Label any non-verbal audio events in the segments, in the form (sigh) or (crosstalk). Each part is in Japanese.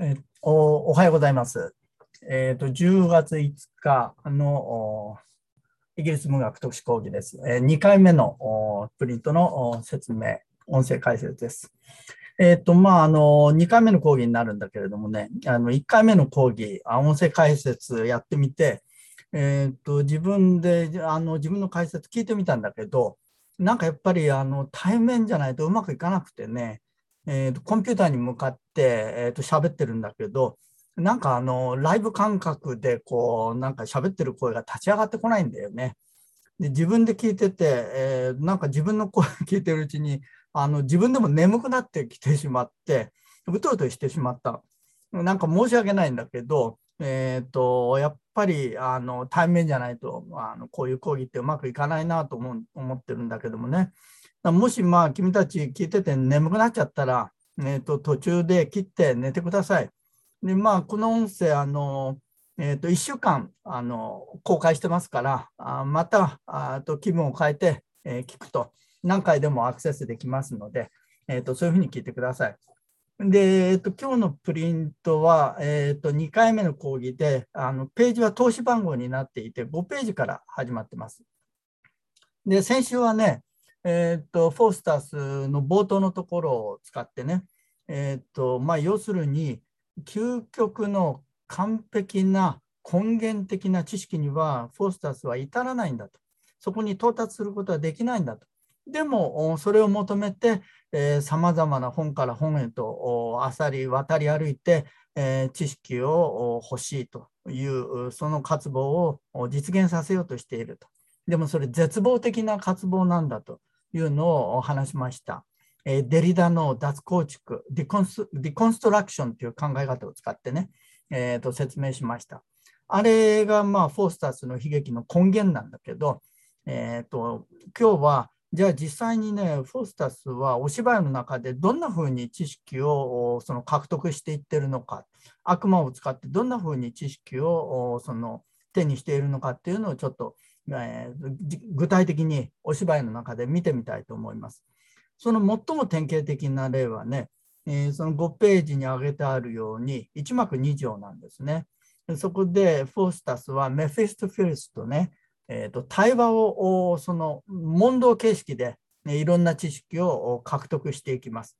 えおおはようございます。え、ー、と、10月5日のイギリス文学特殊講義です。えー、2回目のプリントの説明、音声解説です。えっ、ー、と、まあ、あの、2回目の講義になるんだけれどもね、あの、1回目の講義、音声解説やってみて、えっ、と、自分で、あの、自分の解説聞いてみたんだけど、なんかやっぱり、あの、対面じゃないとうまくいかなくてね、えーと、コンピューターに向かって、えーと、喋ってるんだけど、なんかあの、ライブ感覚でこう、なんか喋ってる声が立ち上がってこないんだよね。で、自分で聞いてて、えー、なんか自分の声聞いてるうちに、あの、自分でも眠くなってきてしまって、うとうとしてしまった。なんか申し訳ないんだけど、えっ、ー、と、やっぱり、あの、対面じゃないと、あの、こういう講義ってうまくいかないなと思思ってるんだけどもね。もしまあ君たち聞いてて眠くなっちゃったら、えー、と途中で切って寝てください。でまあこの音声あの、えー、と1週間あの公開してますからあまたあと気分を変えて、えー、聞くと何回でもアクセスできますので、えー、とそういうふうに聞いてください。で、えー、と今日のプリントは、えー、と2回目の講義であのページは投資番号になっていて5ページから始まってます。で先週はねえーと、フォースタースの冒頭のところを使ってね、えーとまあ、要するに究極の完璧な根源的な知識にはフォースタースは至らないんだと。そこに到達することはできないんだと。でも、それを求めて、さまざまな本から本へとあさり渡り歩いて、えー、知識を欲しいという、その渇望を実現させようとしていると。でもそれ絶望的な渇望なんだと。いうのを話しました。えデリダの脱構築ディコンス、ディコンストラクションという考え方を使ってね、えー、と説明しました。あれが、まあ、フォースタースの悲劇の根源なんだけど、えーと、今日はじゃあ実際にね、フォースタスはお芝居の中でどんなふうに知識をその獲得していってるのか、悪魔を使ってどんなふうに知識をその手にしているのかっていうのをちょっと具体的にお芝居の中で見てみたいと思います。その最も典型的な例はね、その5ページに挙げてあるように1幕2条なんですね。そこでフォースタスはメフィストフィルスとね、えー、と対話をその問答形式で、ね、いろんな知識を獲得していきます。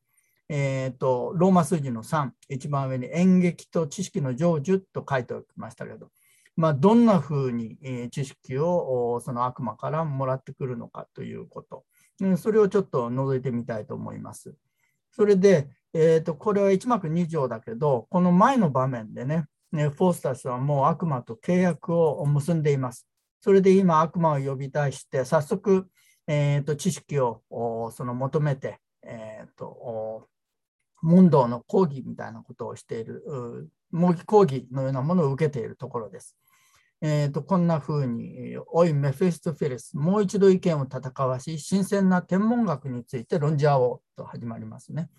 えーと、ローマ数字の3、一番上に演劇と知識の成就と書いておきましたけど、まあ、どんなふうに、知識をその悪魔からもらってくるのかということ、それをちょっと覗いてみたいと思います。それで、えーと、これは1幕2条だけど、この前の場面でね、ねフォースタスはもう悪魔と契約を結んでいます。それで今、悪魔を呼び出して、早速、えーと、知識をその求めて、えーと、問答の講義みたいなことをしている、模擬講義のようなものを受けているところです。えーと、こんな風に、おいメフィストフィレス、もう一度意見を戦わし、新鮮な天文学について論じ合おうと始まりますね。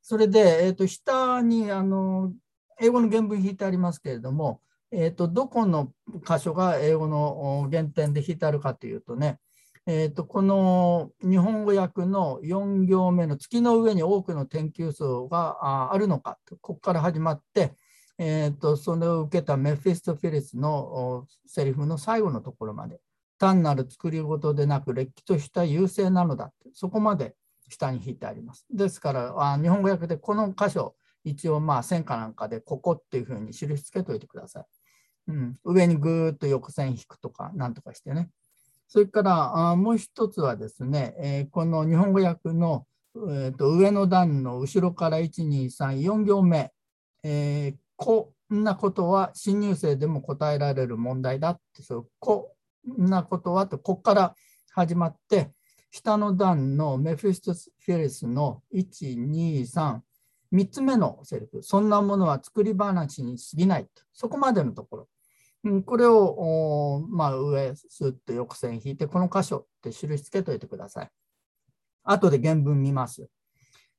それで、えーと、下にあの英語の原文引いてありますけれども、えーと、どこの箇所が英語の原点で引いてあるかというとね、えー、とこの日本語訳の4行目の月の上に多くの天球層があるのかとここから始まって、えーと、それを受けたメフィストフィリスのセリフの最後のところまで単なる作り事でなくれっきとした優勢なのだってそこまで下に引いてあります。ですからあ日本語訳でこの箇所一応まあ線かなんかでここっていうふうに印つけといてください。うん、上にぐーっと横線引くとかなんとかしてね。それからあもう一つはですね、えー、この日本語訳の、えーと、上の段の後ろから1、2、3、4行目、えー、こんなことは新入生でも答えられる問題だって、そうこんなことはと、ここから始まって、下の段のメフィストフィリスの1、2、3、3つ目のセリフ、そんなものは作り話に過ぎない。そこまでのところ。これを、まあ、上、スッと横線引いて、この箇所って印つけといてください。後で原文見ます。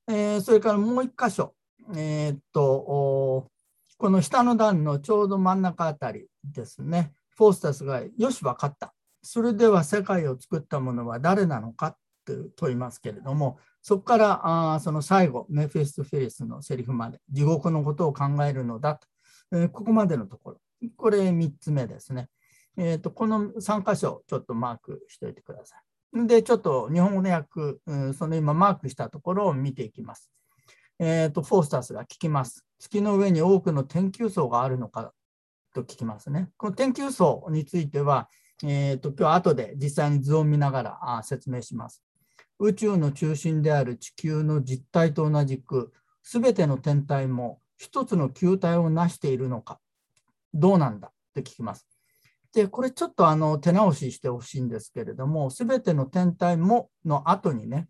えー、それからもう一箇所。えー、っと、この下の段のちょうど真ん中あたりですね、フォースタスがよし分かった。それでは世界を作ったものは誰なのかと問いますけれども、そこからあその最後、メフィスト・フィリスのセリフまで、地獄のことを考えるのだと、えー、ここまでのところ、これ3つ目ですね。えーと、この3箇所、ちょっとマークしておいてください。で、ちょっと日本語の訳、うん、その今マークしたところを見ていきます。えーと、フォースタスが聞きます。月の上に多くの天球層があるのかと聞きますね。この天球層については、えーと、今日後で実際に図を見ながらあ説明します。宇宙の中心である地球の実体と同じく、すべての天体も一つの球体を成しているのか、どうなんだって聞きます。で、これちょっとあの手直ししてほしいんですけれども、すべての天体もの後にね、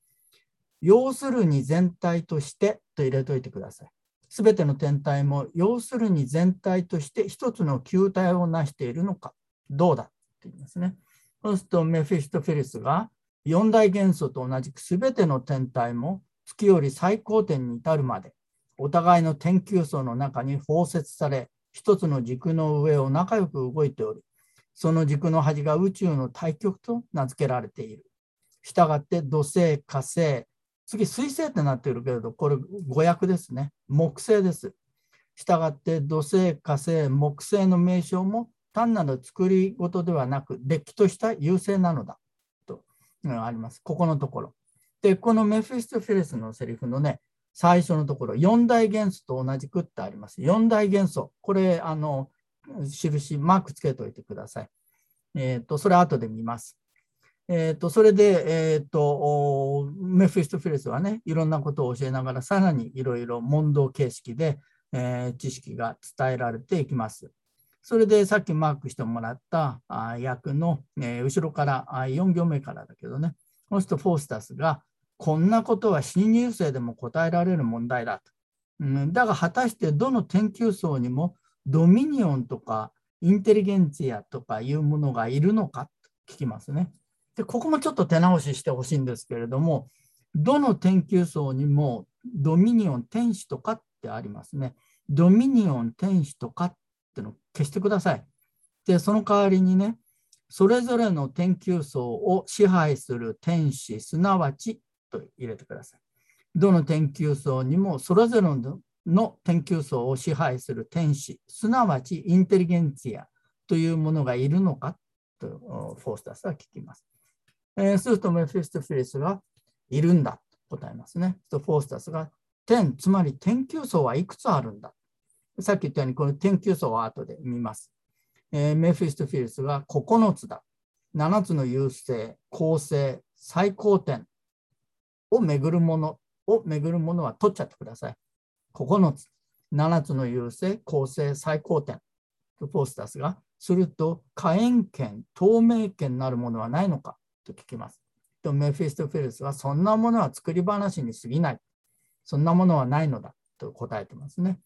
要するに全体としてと入れといてください。すべての天体も要するに全体として一つの球体を成しているのか、どうだって言いますね。そうするとメフィストフェリスが四大元素と同じくすべての天体も月より最高点に至るまでお互いの天球層の中に包摂され一つの軸の上を仲良く動いておりその軸の端が宇宙の対極と名付けられている。したがって土星、火星、次、水星ってなってるけれど、これ誤訳ですね。木星です。したがって土星、火星、木星の名称も単なる作り事ではなく、れっきとした優勢なのだとあります。ここのところ。で、このメフィストフィレスのセリフのね、最初のところ、4大元素と同じくってあります。4大元素。これ、あの、印、マークつけておいてください。えっ、ー、と、それ後で見ます。えーと、それで、えーと、メフィスト・フィレスはね、いろんなことを教えながら、さらにいろいろ問答形式で、えー、知識が伝えられていきます。それでさっきマークしてもらった役の、えー、後ろからあ4行目からだけどね、そうするとフォースタスが、こんなことは新入生でも答えられる問題だと。うん、だが果たしてどの研究層にもドミニオンとかインテリゲンツィアとかいうものがいるのかと聞きますね。で、ここもちょっと手直ししてほしいんですけれども、どの天球層にもドミニオン天使とかってありますね。ドミニオン天使とかってのを消してください。で、その代わりにね、それぞれの天球層を支配する天使、すなわちと入れてください。どの天球層にもそれぞれの天球層を支配する天使、すなわちインテリゲンツィアというものがいるのかとフォースタスは聞きます。えー、するとメフィスト・フィリスがいるんだと答えますね。フォースタスが天、つまり天球層はいくつあるんださっき言ったようにこの天球層は後で見ます。えー、メフィスト・フィリスが9つだ。7つの優勢、構成、最高点を巡るものを巡るものは取っちゃってください。9つ。7つの優勢、構成、最高点と。フォースタスが、すると、火炎権、透明権なるものはないのかと聞きます。とメフィストフェルスはそんなものは作り話に過ぎない。そんなものはないのだと答えてますね。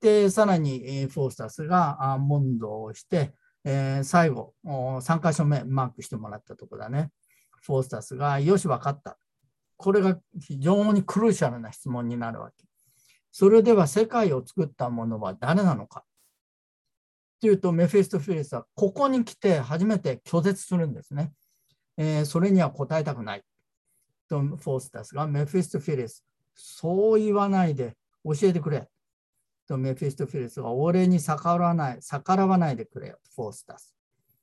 で、さらにフォースタスが問答をして、えー、最後、3箇所目マークしてもらったとこだね。フォースタスが、よし、分かった。これが非常にクルーシャルな質問になるわけ。それでは世界を作ったものは誰なのかというと、メフィスト・フィリスはここに来て初めて拒絶するんですね。えー、それには答えたくない。とフォースタスがメフィスト・フィリス、そう言わないで教えてくれ。とメフィスト・フィリスが俺に逆らわない逆らわないでくれよ、フォースタス。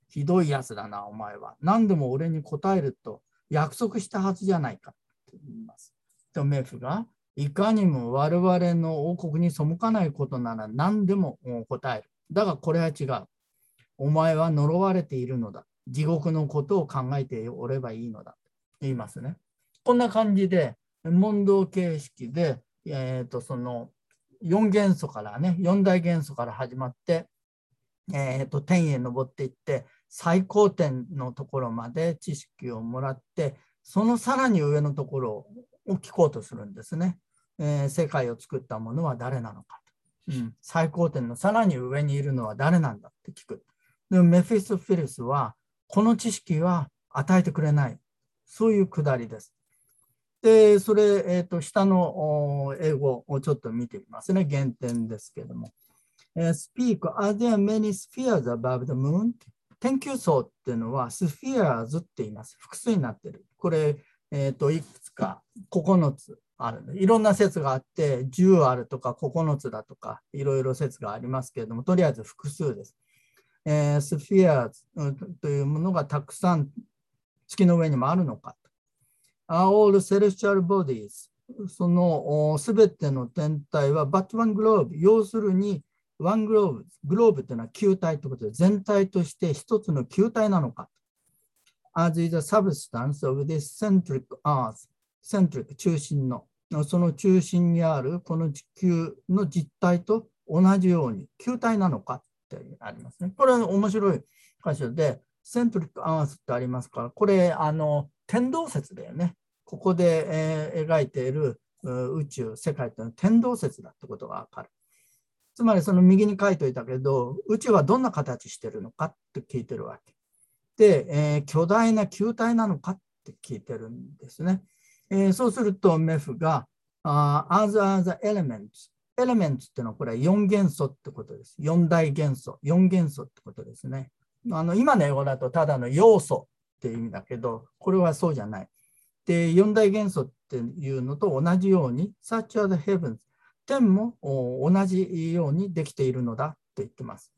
ひどいやつだな、お前は。何でも俺に答えると約束したはずじゃないかと言います。とメフが、いかにも我々の王国に背かないことなら何でも答える。だがこれは違う。お前は呪われているのだ。地獄のことを考えておればいいのだと言いますね。こんな感じで問答形式で、えー、とその4元素からね4大元素から始まって、えー、と天へ登っていって最高点のところまで知識をもらってそのさらに上のところを聞こうとするんですね。えー、世界を作ったものは誰なのか、うん、最高点のさらに上にいるのは誰なんだって聞く。でメフィス・フィリスはこの知識は与えてくれない。そういうくだりです。で、それ、えー、と下の英語をちょっと見てみますね。原点ですけども。Speak, are there many spheres above the moon? 天球層っていうのはスフィアーズって言います。複数になってる。これ、えー、といくつか9つあるいろんな説があって10あるとか9つだとかいろいろ説がありますけれどもとりあえず複数です。えー、スフィアというものがたくさん月の上にもあるのか。All celestial bodies そのすべての天体は but one globe 要するに one globe グローブというのは球体ということで全体として一つの球体なのか。as is a substance of this centric earth centric 中心の。その中心にあるこの地球の実体と同じように球体なのかってありますね。これは面白い箇所で、セントリックアースってありますから、これ、あの、天動説だよね。ここで、えー、描いている宇宙、世界というのは天動説だってことがわかる。つまりその右に書いといたけど、宇宙はどんな形してるのかって聞いてるわけ。で、えー、巨大な球体なのかって聞いてるんですね。えー、そうすると、メフが、uh, as are the elements. Elements っていうのはこれは4元素ってことです。4大元素、4元素ってことですね。あの今の英語だとただの要素っていう意味だけど、これはそうじゃない。で、4大元素っていうのと同じように、such are the heavens。天も同じようにできているのだって言ってます。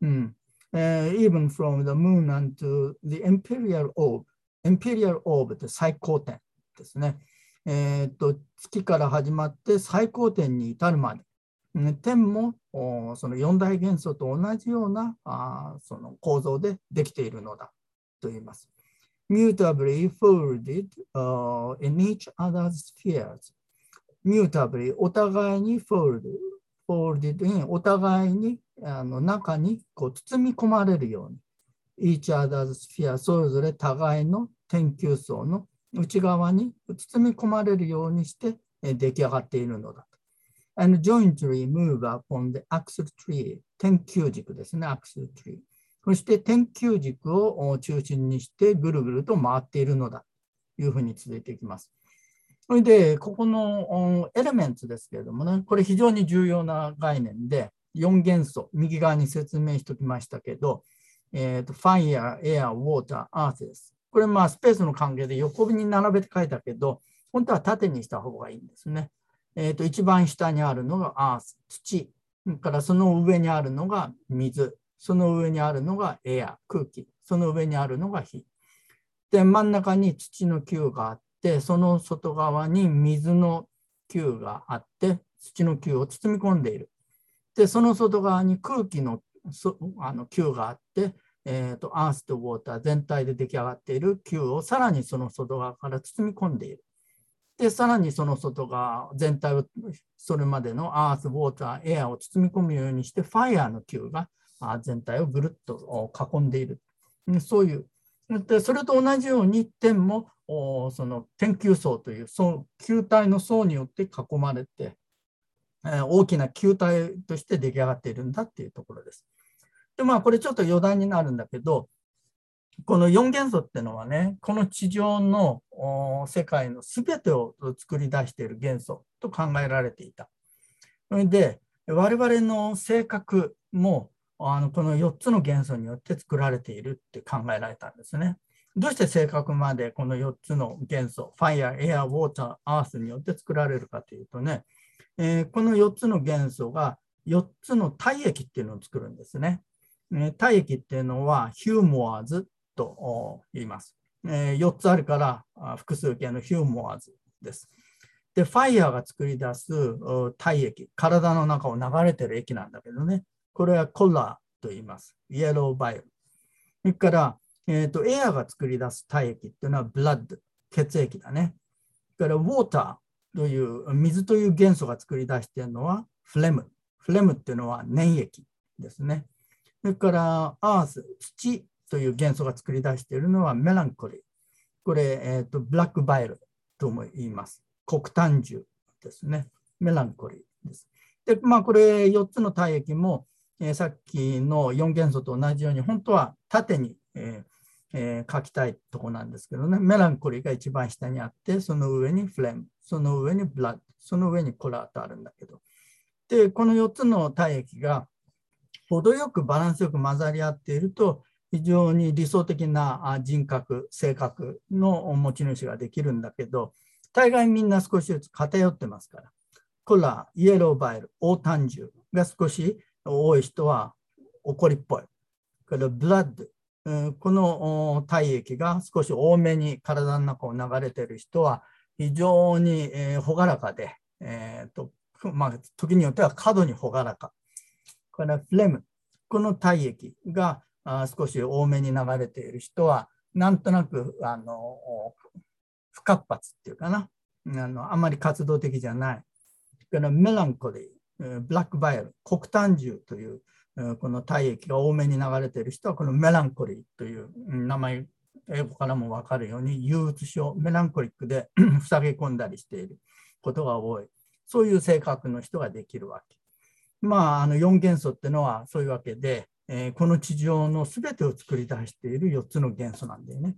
うん。Uh, even from the moon unto the imperial orb。imperial orb って最高点ですね。えー、と月から始まって最高点に至るまで、点もその四大元素と同じようなあその構造でできているのだと言います。mutably folded、uh, in each other's spheres. Mutably お互いに fold folded in お互いにあの中にこう包み込まれるように。Each other's sphere それぞれ互いの天球層の内側に包み込まれるようにして出来上がっているのだと。And jointly move upon the axle tree 天球軸ですね、アクセルトリー。そして天球軸を中心にしてぐるぐると回っているのだというふうに続いていきます。それで、ここのエレメンツですけれどもね、これ非常に重要な概念で、4元素、右側に説明しておきましたけど、えーと、Fire, Air, Water, Earth です。これまあスペースの関係で横に並べて書いたけど、本当は縦にした方がいいんですね。えー、と一番下にあるのがアース、土。からその上にあるのが水。その上にあるのがエア、空気。その上にあるのが火。で、真ん中に土の球があって、その外側に水の球があって、土の球を包み込んでいる。で、その外側に空気のあの球があって、えーと、アースとウォーター全体で出来上がっている球をさらにその外側から包み込んでいる。で、さらにその外側全体をそれまでのアース、ウォーター、エアを包み込むようにして、ファイヤーの球が全体をぐるっと囲んでいる。そういう。でそれと同じように天もその天球層という球体の層によって囲まれて、大きな球体として出来上がっているんだっていうところです。で、まあ、これちょっと余談になるんだけど、この4元素ってのはね、この地上の世界の全てを作り出している元素と考えられていた。それで、我々の性格もあのこの4つの元素によって作られているって考えられたんですね。どうして性格までこの4つの元素、Fire、Air、Water、Earth によって作られるかというとね、えー、この4つの元素が4つの体液っていうのを作るんですね。体液っていうのはヒューモアーズと言います。4つあるから複数形のヒューモアーズです。で、ファイヤーが作り出す体液、体の中を流れてる液なんだけどね、これはコラーと言います。イエローバイオ。それから、えーと、エアが作り出す体液っていうのはブラッド、血液だね。それからウォーターという水という元素が作り出しているのはフレム。フレムっていうのは粘液ですね。それからアース、土という元素が作り出しているのはメランコリー。これ、えーと、ブラックバイルとも言います。黒炭樹ですね。メランコリーです。で、まあ、これ4つの体液も、えー、さっきの4元素と同じように、本当は縦に、えーえー、書きたいとこなんですけどね、メランコリーが一番下にあって、その上にフレーム、その上にブラッド、その上にコラーとあるんだけど、で、この4つの体液が程よくバランスよく混ざり合っていると、非常に理想的な人格、性格の持ち主ができるんだけど、大概みんな少しずつ偏ってますから。コラ、イエローバイル、オータンジュが少し多い人は怒りっぽい。これブラッド、この体液が少し多めに体の中を流れている人は非常に朗らかで、えーとまあ、時によっては過度に朗らか。これはフレム、この体液が少し多めに流れている人は、なんとなくあの不活発っていうかなあの、あまり活動的じゃない。このメランコリー、ブラックバイル、黒炭獣というこの体液が多めに流れている人は、このメランコリーという名前、英語からも分かるように、憂鬱症、メランコリックで塞ぎ込んだりしていることが多い。そういう性格の人ができるわけ。まあ、あの4元素っていうのはそういうわけで、えー、この地上の全てを作り出している4つの元素なんだよね。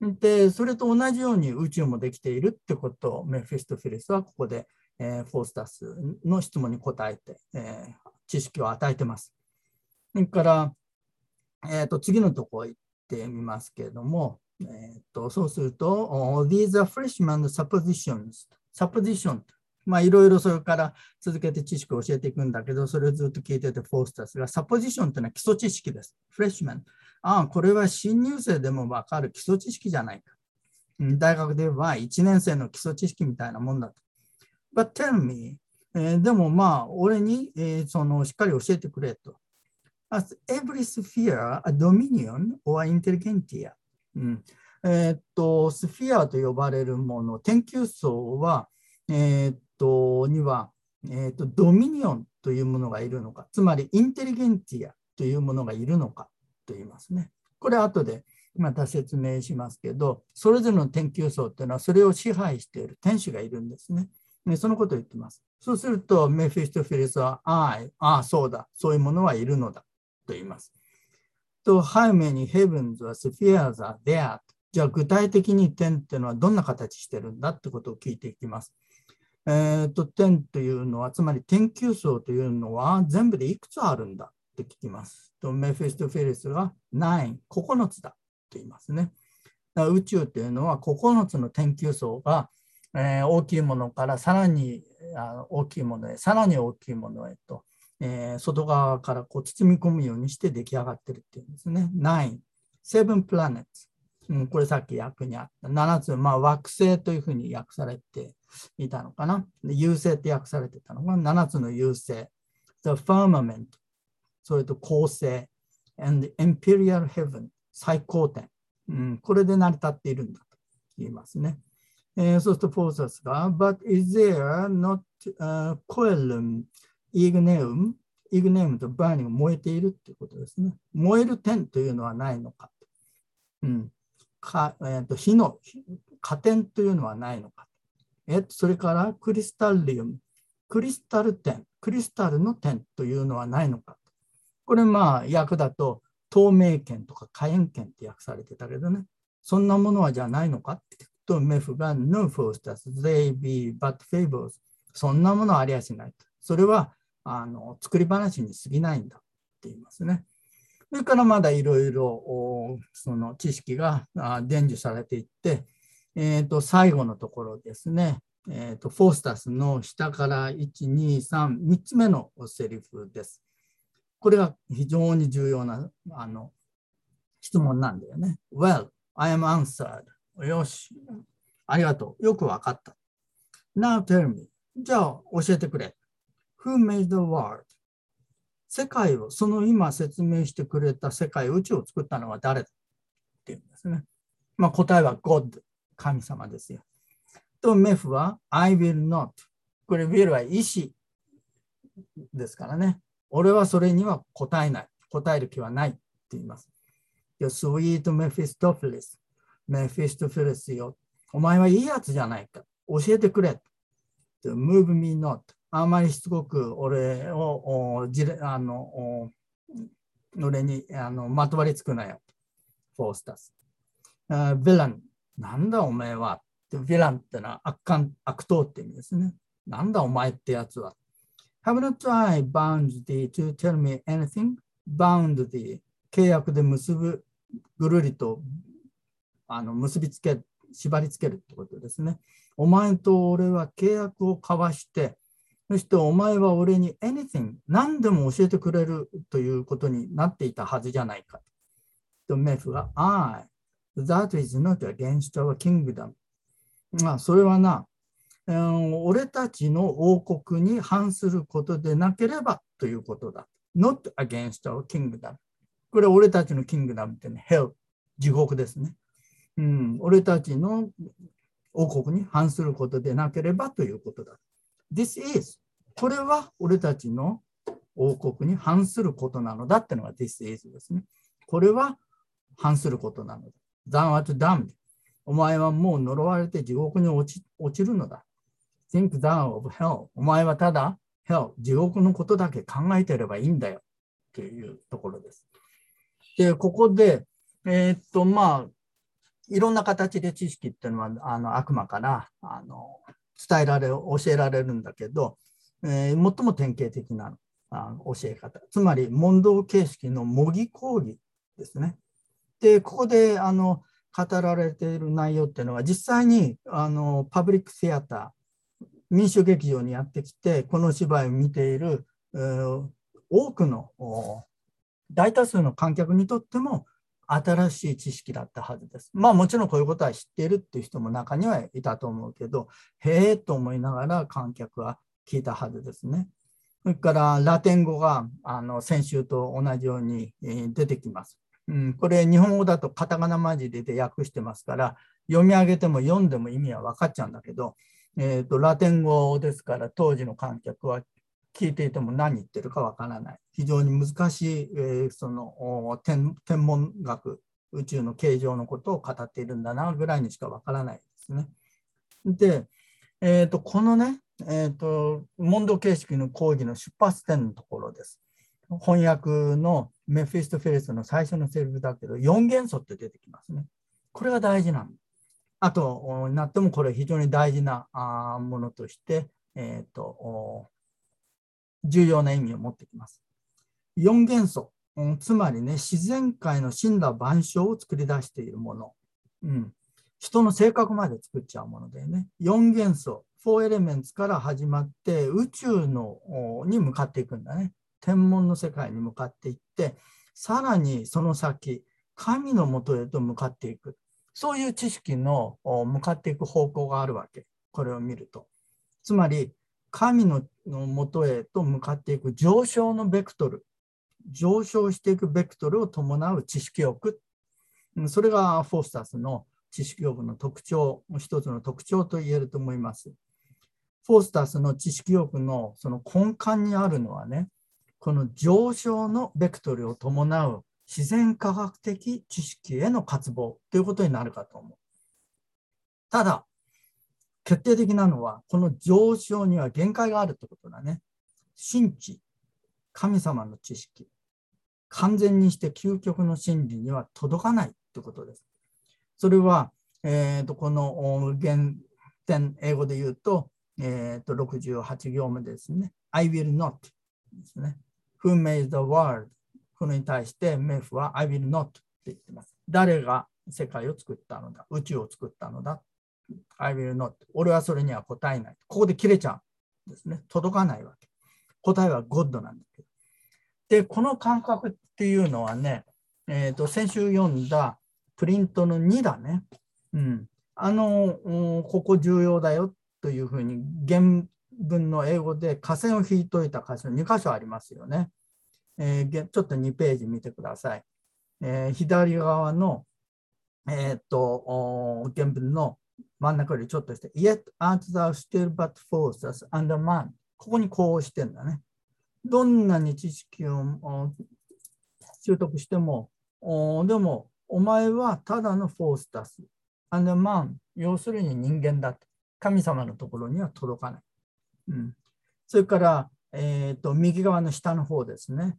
で、それと同じように宇宙もできているってことをメフィストフィリスはここで、えー、フォースタスの質問に答えて、えー、知識を与えてます。それから、えーと、次のところ行ってみますけれども、えーと、そうすると、These are freshman suppositions. supposition まあいろいろそれから続けて知識を教えていくんだけど、それをずっと聞いててフォースタスが、サポジションというのは基礎知識です。フレッシュマン。ああ、これは新入生でもわかる基礎知識じゃないか。大学では1年生の基礎知識みたいなもんだと。But tell me, えー、でもまあ、俺に、えー、そのしっかり教えてくれと。As every sphere a dominion or intelligentia、うんえー、っと、スフィアと呼ばれるもの、天球層は、えー、とには、えー、っとドミニオンというものがいるのか、つまりインテリゲンティアというものがいるのかと言いますね。これ後でまた説明しますけど、それぞれの天球層というのはそれを支配している天使がいるんですね。ねそのことを言ってます。そうすると、メフィストフィリスは、ああ、ああ、そうだ、そういうものはいるのだと言います。と、背面に heavens は spheres are there じゃあ具体的に点っていうのはどんな形してるんだってことを聞いていきます。えーと、点というのは、つまり天球層というのは全部でいくつあるんだって聞きます。とメフィストフェリスが9、9つだと言いますね。宇宙というのは9つの天球層が、えー、大きいものからさらにあ大きいものへ、さらに大きいものへと、えー、外側からこう包み込むようにして出来上がっているっていうんですね。9、7 planets。うん、これさっき訳にあった。7つ、まあ、惑星というふうに訳されていたのかな。優星って訳されてたのが7つの優星。The firmament、それと恒星、and the imperial heaven、最高点。うん、これで成り立っているんだと言いますね。えー、そうすると、フォーサスが、But is there not、uh, coelum igneum? イグネームとバーニング燃えているということですね。燃える点というのはないのか。うん、か、えーと、火の加点というのはないのか。えー、それからクリスタリウム、クリスタル点、クリスタルの点というのはないのか。これまあ訳だと透明圏とか火炎圏って訳されてたけどね。そんなものはじゃないのかって聞くとメフが No Faustus, they be but fables そんなものはありやしないと。それはあの作り話に過ぎないんだって言いますね。それからまだいろいろその知識が伝授されていって、えー、と最後のところですね、えー、とフォースタスの下から1、2、3、3つ目のセリフです。これが非常に重要なあの質問なんだよね。Well, I am answered. よし、ありがとう。よくわかった。Now tell me. じゃあ教えてくれ。Who made the world? 世界を、その今説明してくれた世界、宇宙を作ったのは誰だっていうんですね。まあ、答えは God、神様ですよ。と、メフは I will not。これ will は意志ですからね。俺はそれには答えない。答える気はないって言います。sweet Mephistopheles。メフィストフェレスよ。お前はいいやつじゃないか。教えてくれ。move me not。あまりしつこく俺をじれあの俺にあのまとわりつくなよ。フォースタス。ヴィラン、なんだお前は。ヴィランってのは悪感悪党って意味ですね。なんだお前ってやつは。Have not I bound thee to tell me anything? bound thee 契約で結ぶぐるりとあの結びつけ、縛りつけるってことですね。お前と俺は契約を交わして、そしてお前は俺に anything、何でも教えてくれるということになっていたはずじゃないか。とメフが、I, that is not against our kingdom. まあ、それはな、うん、俺たちの王国に反することでなければということだ。not against our kingdom. これ俺たちのキングダムってね、hell、地獄ですね。うん、俺たちの王国に反することでなければということだ。This is これは俺たちの王国に反することなのだってのが This is ですね。これは反することなのだ。Thou art damned. お前はもう呪われて地獄に落ち落ちるのだ。Think thou of hell. お前はただ hell、地獄のことだけ考えてればいいんだよ。っていうところです。で、ここで、えー、っと、まあ、いろんな形で知識っていうのはあの悪魔からあの伝えられ、教えられるんだけど、えー、最も典型的なあ教え方、つまり問答形式の模擬講義ですね。で、ここであの語られている内容っていうのは、実際にあのパブリックシアター、民主劇場にやってきて、この芝居を見ている、えー、多くの大多数の観客にとっても新しい知識だったはずです。まあもちろんこういうことは知っているっていう人も中にはいたと思うけど、へえと思いながら観客は聞いたはずですね。それからラテン語があの先週と同じように出てきます。うん、これ日本語だとカタカナマジで訳してますから読み上げても読んでも意味は分かっちゃうんだけど、えーとラテン語ですから当時の観客は聞いていても何言ってるかわからない。非常に難しい、えー、その天文学、宇宙の形状のことを語っているんだなぐらいにしかわからないですね。で、えーと、このね、えーと、問答形式の講義の出発点のところです。翻訳のメフィスト・フェレスの最初のセリフだけど、4元素って出てきますね。これが大事なの。あと、なってもこれ非常に大事なものとして、えーと重要な意味を持ってきます。4元素、うんつまりね、自然界の死んだ万象を作り出しているもの、うん、人の性格まで作っちゃうものでね、4元素、4エレメンツから始まって宇宙のに向かっていくんだね。天文の世界に向かっていって、さらにその先、神のもとへと向かっていく。そういう知識の向かっていく方向があるわけ。これを見ると。つまり、神のもとへと向かっていく上昇のベクトル、上昇していくベクトルを伴う知識欲、それがフォースタスの知識欲の特徴、一つの特徴と言えると思います。フォースタースの知識欲のその根幹にあるのはね、この上昇のベクトルを伴う自然科学的知識への渇望ということになるかと思う。ただ、決定的なのは、この上昇には限界があるってことだね。神知、神様の知識、完全にして究極の真理には届かないってことです。それは、えーと、この原点、英語で言うと、えーと、68行目ですね。I will not ですね。Who made the world? これに対してメフは I will not って言ってます。誰が世界を作ったのだ？宇宙を作ったのだ？I will not. 俺はそれには答えない。ここで切れちゃうんですね。届かないわけ。答えは God なんだけど。で、この感覚っていうのはね、えーと、先週読んだプリントの2だね。うん。あの、ここ重要だよっというふうに原文の英語で下線を引いといた箇所2箇所ありますよね。えー、ちょっと2ページ見てください。えー、左側の、えーと原文の真ん中よりちょっとして、Yet art thou still but forces and man. ここにこうしてんだね。どんなに知識を習得しても、でも、お前はただのフォースタス。and man。要するに人間だと。神様のところには届かない。うん、それから、えーと、右側の下の方ですね。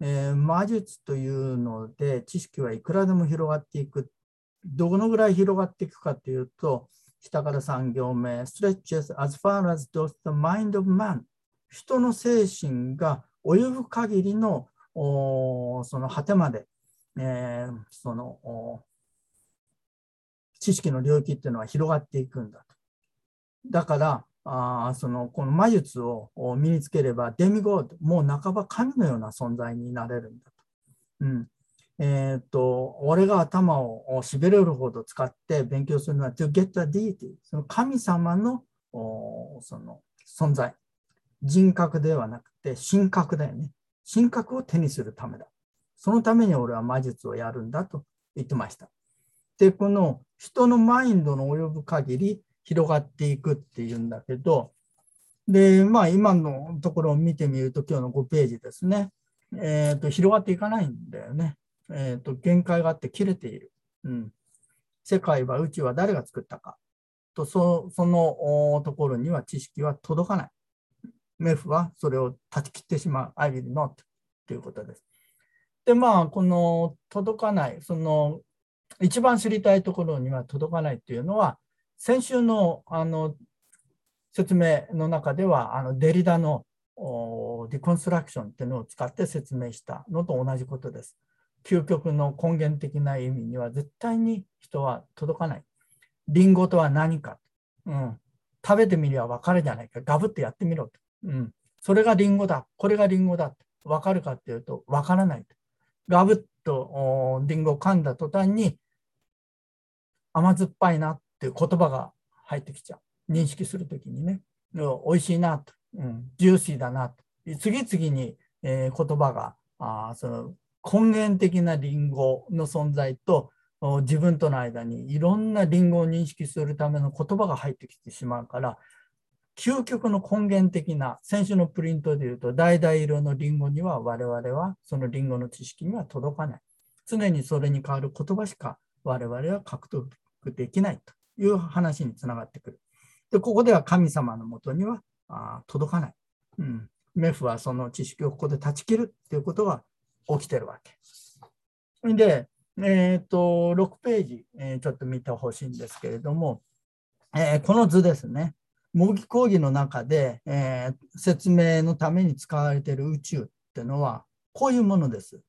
えー、魔術というので知識はいくらでも広がっていく。どのぐらい広がっていくかというと、下から3行目、stretches as far as does the mind of man。人の精神が及ぶ限りのその果てまでえー、その知識の領域っていうのは広がっていくんだ。だから、あそのこの魔術を身につければデミゴード、もう半ば神のような存在になれるんだと。うんえー、っと俺が頭をしびれるほど使って勉強するのは to get a deity、その神様のその存在、人格ではなくて神格だよね。神格を手にするためだ。そのために俺は魔術をやるんだと言ってました。で、この人のマインドの及ぶ限り広がっていくっていうんだけど、で、まあ今のところを見てみると今日の5ページですね。えっ、ー、と、広がっていかないんだよね。えっ、ー、と、限界があって切れている。うん。世界は宇宙は誰が作ったかとそそのところには知識は届かない。メフはそれを断ち切ってしまう。I will not ということです。で、まあ、この届かない、その一番知りたいところには届かないというのは、先週のあの説明の中では、あのデリダのディコンストラクションっていうのを使って説明したのと同じことです。究極の根源的な意味には絶対に人は届かない。リンゴとは何か。うん、食べてみりゃ分かるじゃないか。ガブってやってみろと。うん、それがリンゴだ。これがリンゴだ。分かるかっていうと分からない。ガブッとリンゴを噛んだ途端に甘酸っぱいなっていう言葉が入ってきちゃう。認識するときにね。美味しいなと。うん、ジューシーだなと。次々に、えー、言葉があその根源的なリンゴの存在と自分との間にいろんなリンゴを認識するための言葉が入ってきてしまうから究極の根源的な先週のプリントでいうと橙色のリンゴには我々はそのリンゴの知識には届かない常にそれに代わる言葉しか我々は獲得できないという話につながってくるでここでは神様のもとにはあ届かない、うん、メフはその知識をここで断ち切るということが起きてるわけでえっ、ー、と、6ページ、えー、ちょっと見てほしいんですけれども、えー、この図ですね。模擬講義の中で、え説明のために使われている宇宙っていうのは、こういうものです。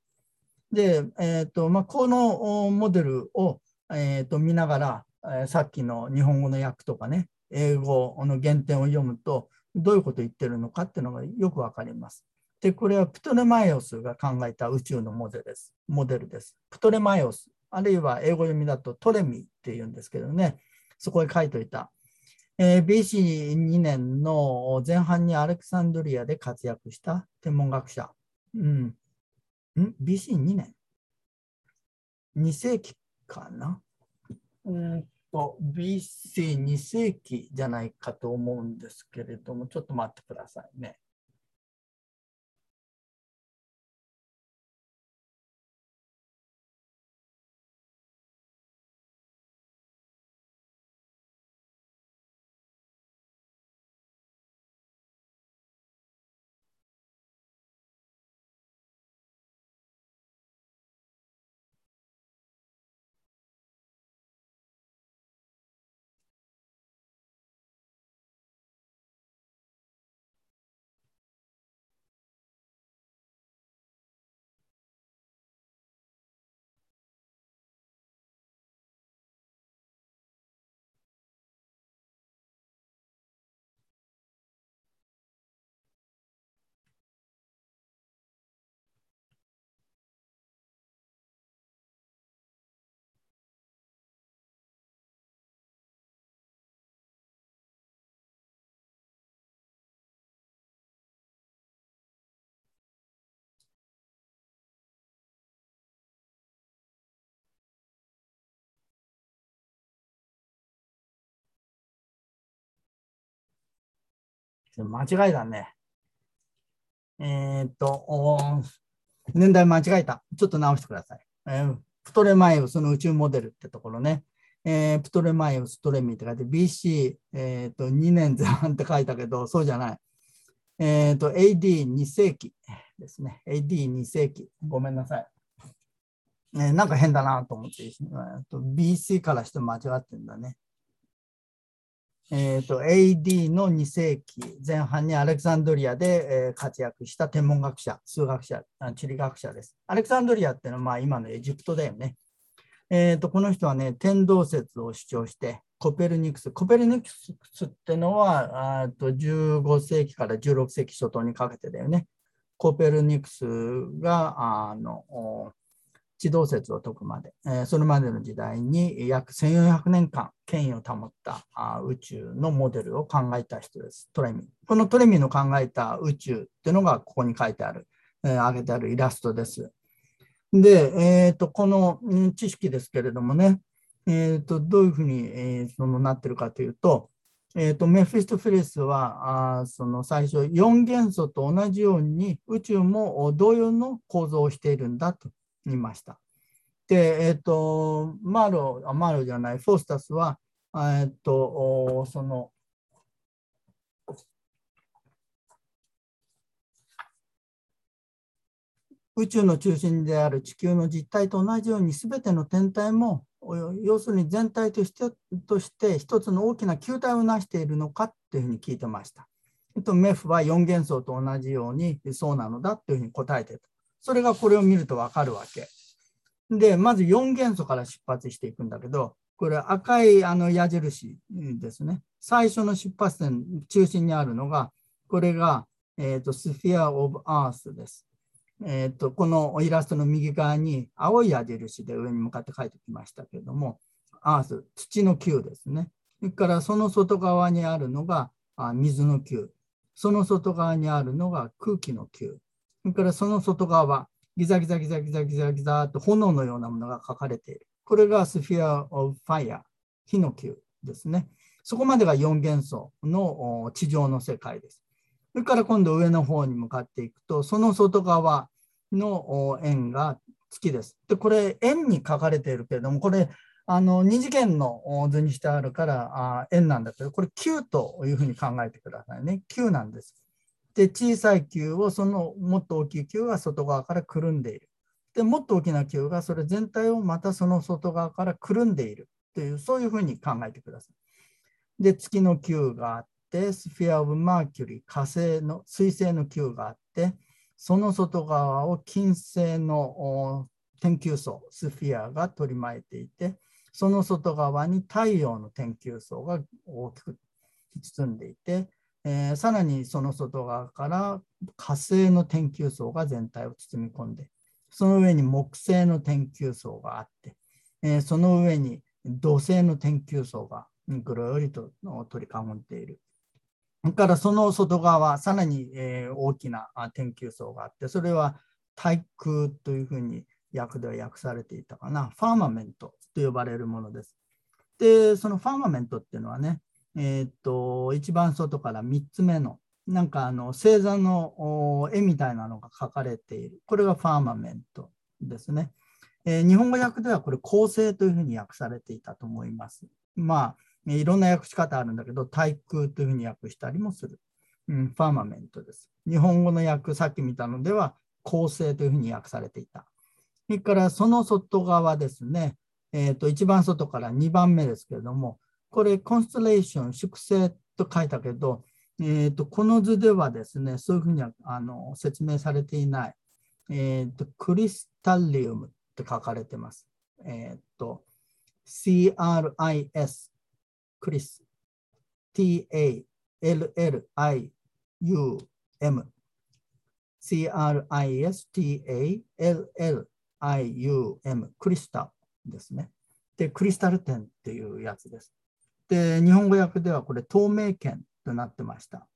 で、えーとまあ、このモデルを、えーと見ながら、えさっきの日本語の訳とかね、英語の原点を読むと、どういうことを言ってるのかっていうのがよくわかります。で、これはプトレマイオスが考えた宇宙のモデルです。モデルです。プトレマイオス、あるいは英語読みだとトレミっていうんですけどね、そこへ書いておいた。えー、BC2 年の前半にアレクサンドリアで活躍した天文学者。うん。ん ?BC2 年 ?2 世紀かな？うんと、BC2 世紀じゃないかと思うんですけれども、ちょっと待ってくださいね。間違いだね。えー、っと、年代間違えた。ちょっと直してください。えー、プトレマイウスの宇宙モデルってところね。えー、プトレマイウス、トレミって書いて BC、えー、と2年前半って書いたけど、そうじゃない。えー、と AD2 世紀ですね。AD2 世紀。ごめんなさい。えー、なんか変だなと思って、えー、と BC からして間違ってんだね。えーと、AD の2世紀前半にアレクサンドリアで、えー、活躍した天文学者、数学者、地理学者です。アレクサンドリアっていうのはまあ今のエジプトだよね。えーと、この人はね、天動説を主張して、コペルニクス、コペルニクスってのはあと15世紀から16世紀初頭にかけてだよね。コペルニクスがあの地動説を解くまで、えー、それまでの時代に約1400年間権威を保ったあ宇宙のモデルを考えた人です、トレミ。このトレミの考えた宇宙っていうのがここに書いてある、えー、挙げてあるイラストです。で、えーと、この知識ですけれどもね、えーと、どういうふうに、えー、そのなってるかというと、えーと、メフィスト・フィリスはあその最初4元素と同じように宇宙も同様の構造をしているんだといました。で、えっ、ー、と、マーロ、あマーロじゃない、フォースタスは、えっ、ー、と、その、宇宙の中心である地球の実態と同じように全ての天体も要するに全体としてとして一つの大きな球体を成しているのかというふうに聞いてました。とメフは4元素と同じようにそうなのだというふうに答えてた。それがこれを見るとわかるわけ。で、まず4元素から出発していくんだけど、これ赤いあの矢印ですね。最初の出発点、中心にあるのが、これが、えーと、スフィア・オブ・アースです。えーと、このイラストの右側に青い矢印で上に向かって書いてきましたけれども、アース、土の球ですね。それからその外側にあるのがあ水の球。その外側にあるのが空気の球。それからその外側、ギザギザギザギザギザギザと炎のようなものが書かれている。これがスフィア・オブ・ファイア、火の球ですね。そこまでが4元素の地上の世界です。それから今度上の方に向かっていくと、その外側の円が月です。で、これ円に書かれているけれども、これあの2次元の図にしてあるから円なんだけど、これ9というふうに考えてくださいね。9なんです。で、小さい球をそのもっと大きい球が外側からくるんでいる。で、もっと大きな球がそれ全体をまたその外側からくるんでいるという、そういうふうに考えてください。で、月の球があって、スフィア・オブ・マーキュリー、火星の、水星の球があって、その外側を金星の天球層、スフィアが取り巻いていて、その外側に太陽の天球層が大きく包んでいて、えー、さらにその外側から火星の天球層が全体を包み込んで、その上に木星の天球層があって、えー、その上に土星の天球層がぐるりと取り囲んでいる。それからその外側、さらに、えー、大きな天球層があって、それは対空というふうに訳では訳されていたかな、ファーマメントと呼ばれるものです。で、そのファーマメントっていうのはね、えー、っと、一番外から3つ目の、なんかあの星座の絵みたいなのが描かれている。これがファーマメントですね。えー、日本語訳ではこれ構成というふうに訳されていたと思います。まあ、いろんな訳し方あるんだけど、対空というふうに訳したりもする。うん、ファーマメントです。日本語の訳、さっき見たのでは、構成というふうに訳されていた。それからその外側ですね、えーと、一番外から2番目ですけれども、これ、コンストレーション、粛清と書いたけど、えーと、この図ではですね、そういうふうにはあの説明されていない、えーと、クリスタリウムって書かれてます。えっ、ー、と、CRIS、クリス、TALLIUM、CRISTALLIUM、クリスタルですね。で、クリスタル点っていうやつです。で、日本語訳ではこれ透明圏となってました。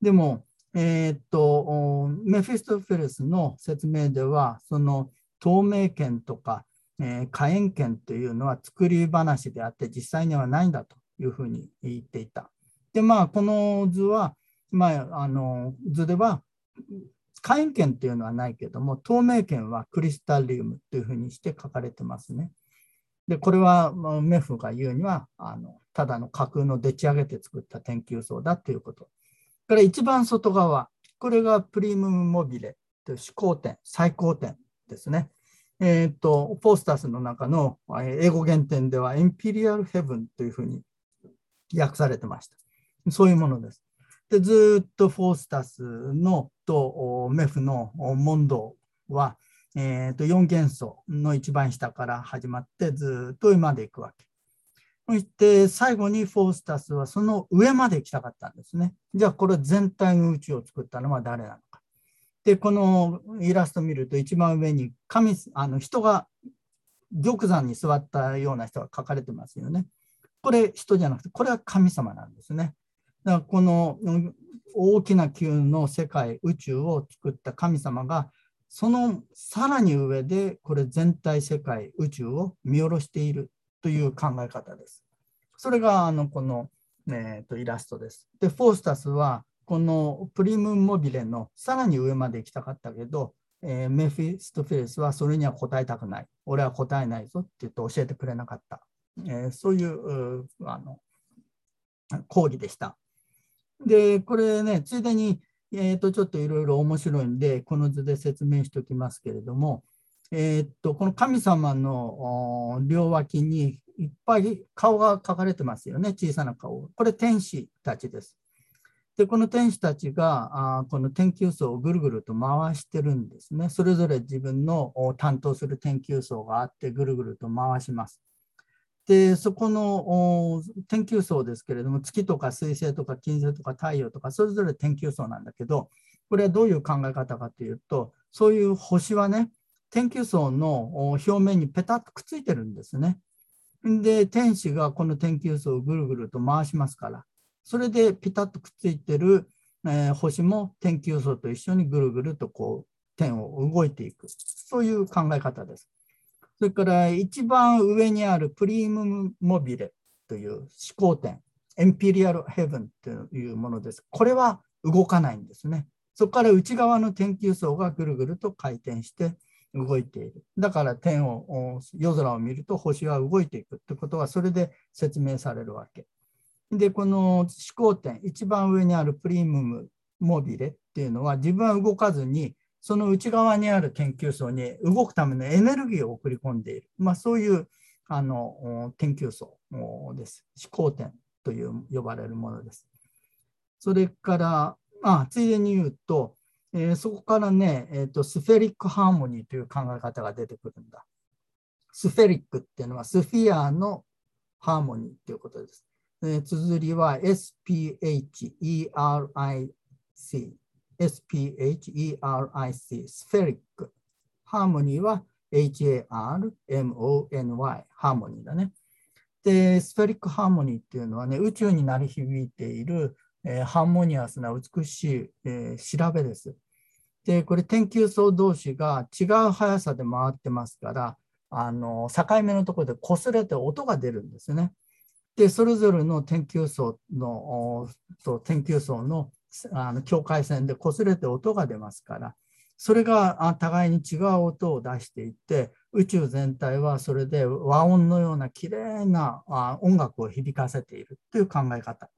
でも、えー、っと、メフィストフェレスの説明では、その透明圏とか、えー、火炎圏というのは作り話であって実際にはないんだというふうに言っていた。で、まあ、この図は、まあ、あの図では火炎圏というのはないけども、透明圏はクリスタリウムというふうにして書かれてますね。で、これはメフが言うには、あのただの架空のでち上げて作った天球層だということ。から一番外側、これがプリムモビレという始皇点、最高点ですね。えっ、ー、と、ポスタスの中の英語原点ではエンピリアルヘブンというふうに訳されてました。そういうものです。でずっとフォースタスのとメフの問答は、えー、と4元素の一番下から始まってずっと上まで行くわけ。そして最後にフォースタスはその上まで行きたかったんですね。じゃあこれ全体の宇宙を作ったのは誰なのか。で、このイラスト見ると一番上に神あの人が玉山に座ったような人が書かれてますよね。これ人じゃなくて、これは神様なんですね。だからこの大きな球の世界、宇宙を作った神様が、そのさらに上でこれ全体世界、宇宙を見下ろしているという考え方です。それがあのこの、えー、とイラストです。で、フォースタスはこのプリムモビレのさらに上まで行きたかったけど、えー、メフィストフィレスはそれには答えたくない。俺は答えないぞって言って教えてくれなかった。えー、そういうあの講義でした。で、これね、ついでに、えー、とちょっといろいろ面白いんで、この図で説明しておきますけれども、えー、っとこの神様の両脇にいっぱい顔が描かれてますよね、小さな顔。これ天使たちです。で、この天使たちがあこの天球層をぐるぐると回してるんですね。それぞれ自分の担当する天球層があってぐるぐると回します。で、そこの天球層ですけれども、月とか水星とか金星とか太陽とか、それぞれ天球層なんだけど、これはどういう考え方かというと、そういう星はね、天球層の表面にペタッとくっついてるんですね。で、天使がこの天球層をぐるぐると回しますから、それでピタッとくっついてる、えー、星も天球層と一緒にぐるぐるとこう天を動いていく。そういう考え方です。それから一番上にあるプリームモビレという思考点、エンピリアルヘブンというものです。これは動かないんですね。そこから内側の天球層がぐるぐると回転して動いている。だから天を、夜空を見ると星は動いていくってことはそれで説明されるわけ。で、この思考点、一番上にあるプリムムモビレっていうのは自分は動かずに、その内側にある研究層に動くためのエネルギーを送り込んでいる。まあ、そういうあの研究層です。思考点という呼ばれるものです。それから、まあついでに言うと、えー、そこからね、えーと、スフェリックハーモニーという考え方が出てくるんだ。スフェリックっていうのはスフィアのハーモニーということです。え綴りは SPHERIC。SPHERIC、スフェリック。ハーモニーは HARMONY、ハーモニーだね。で、スフェリックハーモニーっていうのはね、宇宙に鳴り響いている、えー、ハーモニアスな美しい、えー、調べです。で、これ、天球層同士が違う速さで回ってますから、あの境目のところで擦れて音が出るんですね。で、それぞれの天球層の、そう天球層のあの境界線で擦れて音が出ますから、それが互いに違う音を出していって、宇宙全体はそれで和音のような綺麗な音楽を響かせているという考え方。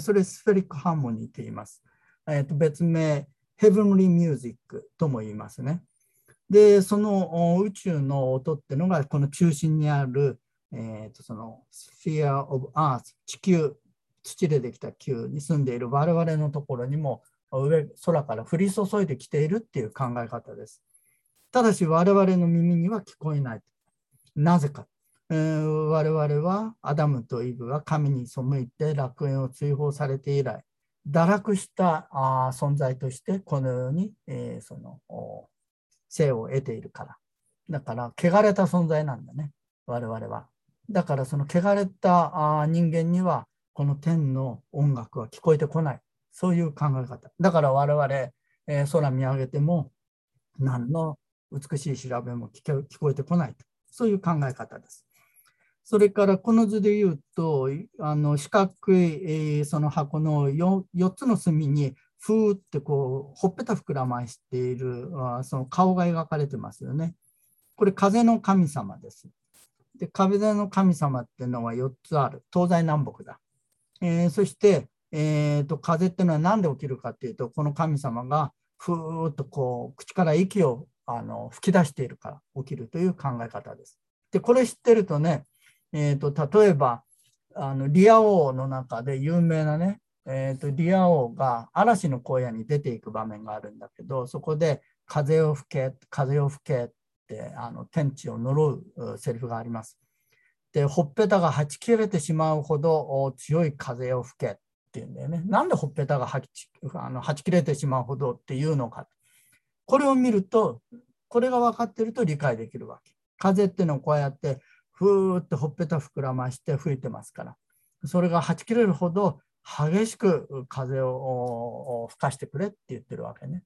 それスフェリックハーモニーと言います。えー、と別名、ヘブンリーミュージックとも言いますね。で、その宇宙の音っていうのが、この中心にあるえー、とそのスフィア・オブ・アース、地球、土でできた球に住んでいる我々のところにも上空から降り注いできているっていう考え方です。ただし我々の耳には聞こえない。なぜか、えー、我々はアダムとイブは神に背いて楽園を追放されて以来、堕落したあ存在としてこのように、えー、その生を得ているから。だから、汚れた存在なんだね、我々は。だからその汚れた人間にはこの天の音楽は聞こえてこない。そういう考え方。だから我々、えー、空見上げても何の美しい調べも聞こえてこないと。そういう考え方です。それからこの図で言うと、あの四角い、えー、その箱の 4, 4つの隅にふーってこうほっぺた膨らましているあその顔が描かれてますよね。これ風の神様です。で、壁の神様っていうのは4つある。東西南北だ。えー、そして、えーと、風っていうのは何で起きるかっていうと、この神様がふーっとこう口から息をあの吹き出しているから起きるという考え方です。で、これ知ってるとね、えーと、例えばあのリア王の中で有名なね、えーと、リア王が嵐の荒野に出ていく場面があるんだけど、そこで風を吹け、風を吹けってあの天地を呪うセリフがあります。で、ほっぺたがはち切れてしまうほど強い風を吹けっていうんだよね。なんでほっぺたがはちあのはち切れてしまうほどっていうのか。これを見ると、これが分かってると理解できるわけ。風っていうのはこうやってふーってほっぺた膨らまして吹いてますから。それがはち切れるほど激しく風を吹かしてくれって言ってるわけね。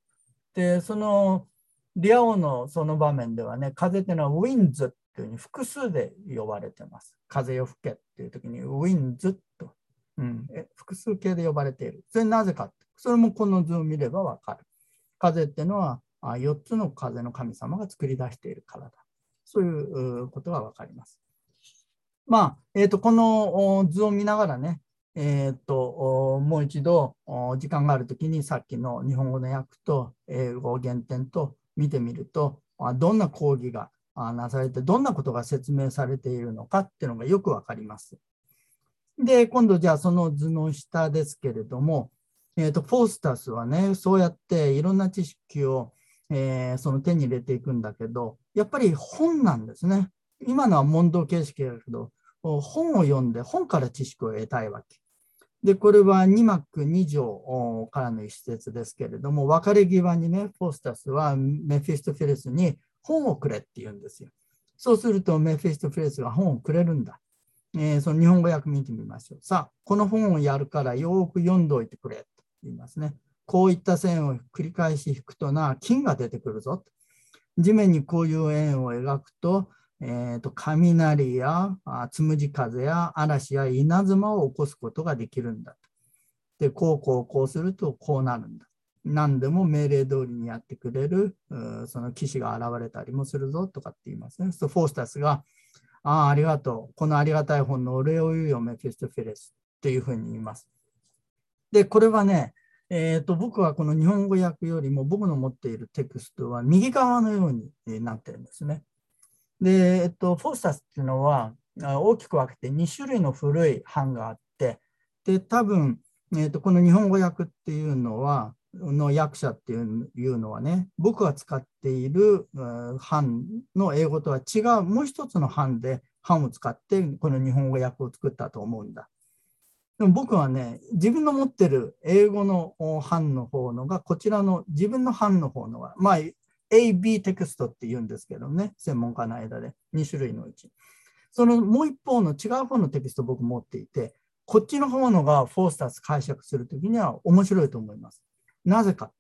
で、そのリア王のその場面ではね、風っていうのはウィンズっていうふうに複数で呼ばれてます。風を吹けっていう時にウィンズと、うん、複数形で呼ばれている。それなぜかそれもこの図を見ればわかる。風っていうのは4つの風の神様が作り出しているからだ。そういうことがわかります。まあ、えーと、この図を見ながらね、えーと、もう一度時間があるときにさっきの日本語の訳と英語原点と見てみるとどんな講義がなされてどんなことが説明されているのかっていうのがよくわかります。で今度じゃあその図の下ですけれども、えーと、フォースタスはねそうやっていろんな知識を、えー、その手に入れていくんだけどやっぱり本なんですね。今のは問答形式だけど本を読んで本から知識を得たいわけ。で、これは2幕2条からの一節ですけれども、別れ際にね、フォースタスはメフィストフィレスに本をくれって言うんですよ。そうするとメフィストフィレスが本をくれるんだ。えー、その日本語訳見てみましょう。さあ、この本をやるからよく読んどいてくれと言いますね。こういった線を繰り返し引くとな、金が出てくるぞと。地面にこういう円を描くと、えーと、雷やつむじ風や嵐や稲妻を起こすことができるんだと。で、こうこうこうするとこうなるんだ。何でも命令通りにやってくれるその騎士が現れたりもするぞとかって言いますね。そうフォースタスが、ああ、ありがとう。このありがたい本のお礼を言うよ、メフィストフィレスっていうふうに言います。で、これはね、えーと、僕はこの日本語訳よりも僕の持っているテクストは右側のようになってるんですね。で、えっと、フォースタスっていうのは大きく分けて2種類の古い版があって、で、多分、えっと、この日本語訳っていうのは、の訳者っていうのはね、僕が使っている版の英語とは違う、もう一つの版で版を使って、この日本語訳を作ったと思うんだ。でも僕はね、自分の持ってる英語の版の方のが、こちらの自分の版の方のが、まあ、AB テクストって言うんですけどね、専門家の間で2種類のうち。そのもう一方の違う方のテキスト僕持っていて、こっちの方のがフォースタス解釈するときには面白いと思います。なぜか。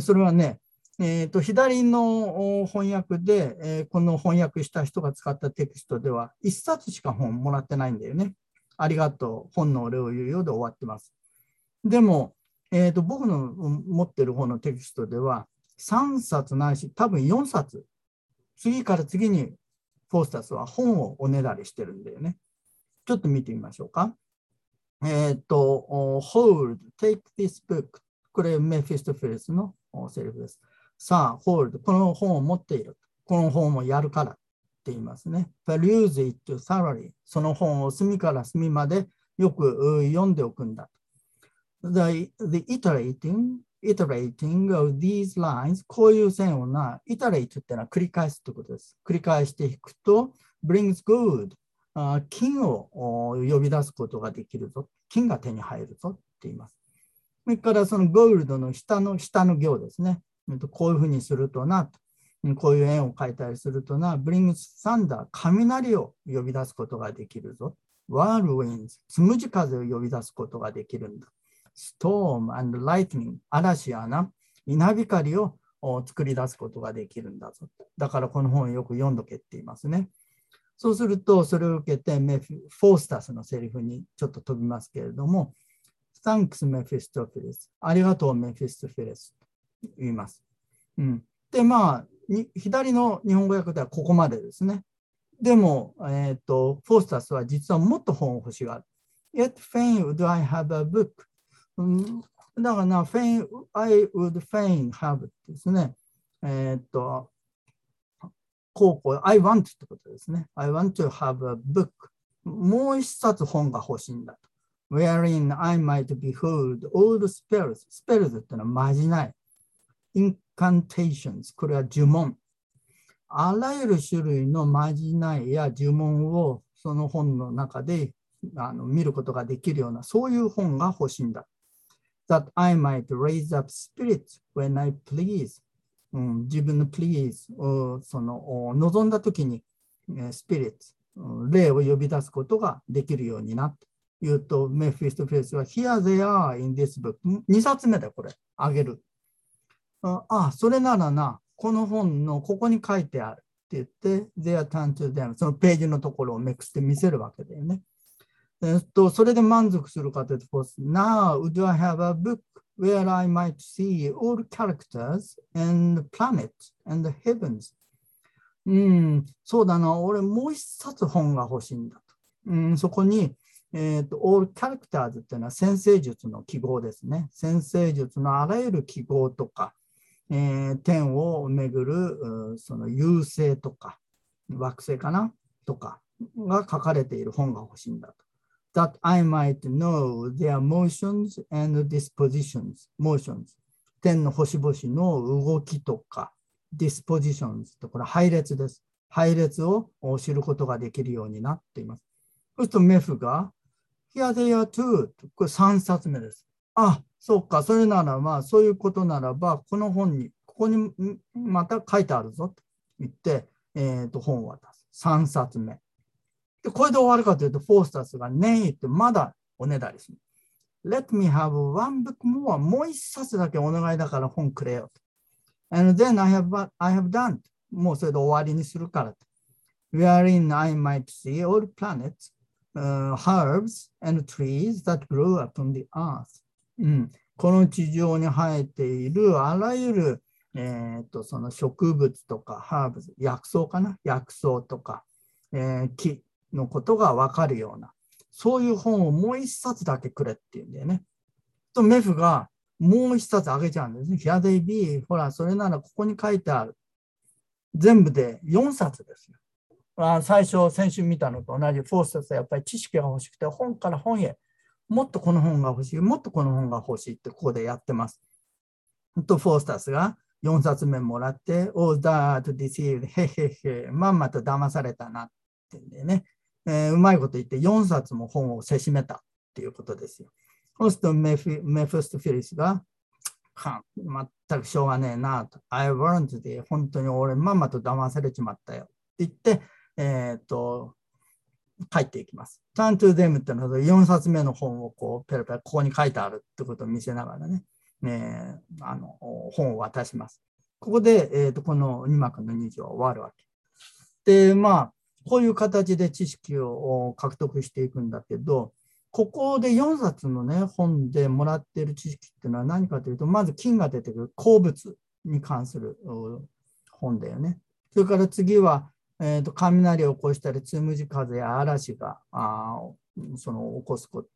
それはね、えーと、左の翻訳で、えー、この翻訳した人が使ったテキストでは1冊しか本もらってないんだよね。ありがとう、本のお礼を言うようで終わってます。でも、えーと僕の持ってる方のテキストでは、3冊ないし、多分4冊、次から次にフォースタスは本をおねだりしてるんだよね。ちょっと見てみましょうか。えっ、ー、と、hold, take this book. これメフィストフィレスのセリフです。さあ、hold, この本を持っている。この本をやるからって言いますね。peruse it thoroughly. その本を隅から隅までよく読んでおくんだ。The, the iterating iterating of these lines こういう線をな iterate ってのは繰り返すってことです。繰り返していくと brings good 金を呼び出すことができるぞ。金が手に入るぞって言います。それからそのゴールドの下の下の行ですね。こういうふうにするとな、こういう円を描いたりするとな、brings thunder 雷を呼び出すことができるぞ。whirlwinds つむじ風を呼び出すことができるんだ。storm and lightning 嵐やな稲光を作り出すことができるんだぞ。だからこの本をよく読んどけって言いますね。そうすると、それを受けてメフフォースタスのセリフにちょっと飛びますけれども、Thanks, メフィストフィレス。ありがとう、メフィストフィレス。と言います。うん、で、まあ、左の日本語訳ではここまでですね。でも、えーと、フォースタスは実はもっと本を欲しがる。Yet fain would I have a book? うん、だからな、フェイン、I would fain have ですね。えー、っと、こうこう、I want ってことですね。I want to have a book. もう一冊本が欲しいんだと。Wherein I might behold all the spells. spells ってのはまじない。incantations これは呪文。あらゆる種類のまじないや呪文をその本の中であの見ることができるような、そういう本が欲しいんだ。that I might raise up spirits when I please. うん、自分の please をその望んだときに、 spirits、霊を呼び出すことができるようになって言うと、メフィストフェイスは Here they are in this book。2冊目だ、これ。あげる。ああ、それならな、この本のここに書いてあるって言って、They are turned to them。そのページのところをめくって見せるわけだよね。えっと、それで満足するかというと、Now do I have a book where I might see all characters and planets and heavens? うん、そうだな、俺もう一冊本が欲しいんだと。うん、そこに、えーと、all characters っていうのは先生術の記号ですね。先生術のあらゆる記号とか、えー、天をめぐるその優星とか、惑星かな？とかが書かれている本が欲しいんだと。that I might know their motions and dispositions, motions. 天の星々の動きとか、dispositions とこれ配列です。配列を知ることができるようになっています。そうするとメフが、Here they are too これ3冊目です。あ、そうか、それならまあそういうことならば、この本に、ここにまた書いてあるぞと言って、えー、と本を渡す。3冊目。で、これで終わるかというと、フォースタスが年言ってまだおねだりする。Let me have one book more. もう一冊だけお願いだから本くれよと。And then I have, I have done. もうそれで終わりにするからと。Wherein I might see all planets, uh, herbs and trees that grow upon the earth. うん、この地上に生えているあらゆる、えー、とその植物とかハーブ薬草かな？薬草とか、えー、木のことがわかるような、そういう本をもう一冊だけくれっていうんだよね。と、メフがもう一冊あげちゃうんですね。ヒアデイビー、ほら、それならここに書いてある。全部で4冊ですよ。あ最初、先週見たのと同じフォースタスはやっぱり知識が欲しくて、本から本へ、もっとこの本が欲しい、もっとこの本が欲しいってここでやってます。と、フォースタスが4冊目もらって、おーだーとディシール、へへへ、まんまと騙されたなってんでね。えー、うまいこと言って4冊も本をせしめたっていうことですよ。そうするとメフメフスト・フィリスが、は全くしょうがねえなと。I learned で本当に俺まんまと騙されちまったよって言って、えっ、ー、と、帰っていきます。turn to them ってのは4冊目の本をこうペラペラここに書いてあるってことを見せながらね、えー、あの本を渡します。ここで、えーと、この2幕の2条は終わるわけ。で、まあ、こういう形で知識を獲得していくんだけど、ここで4冊のね、本でもらっている知識っていうのは何かというと、まず金が出てくる鉱物に関する本だよね。それから次は、えーと、雷を起こしたり、つむじ風や嵐があその起こすこと、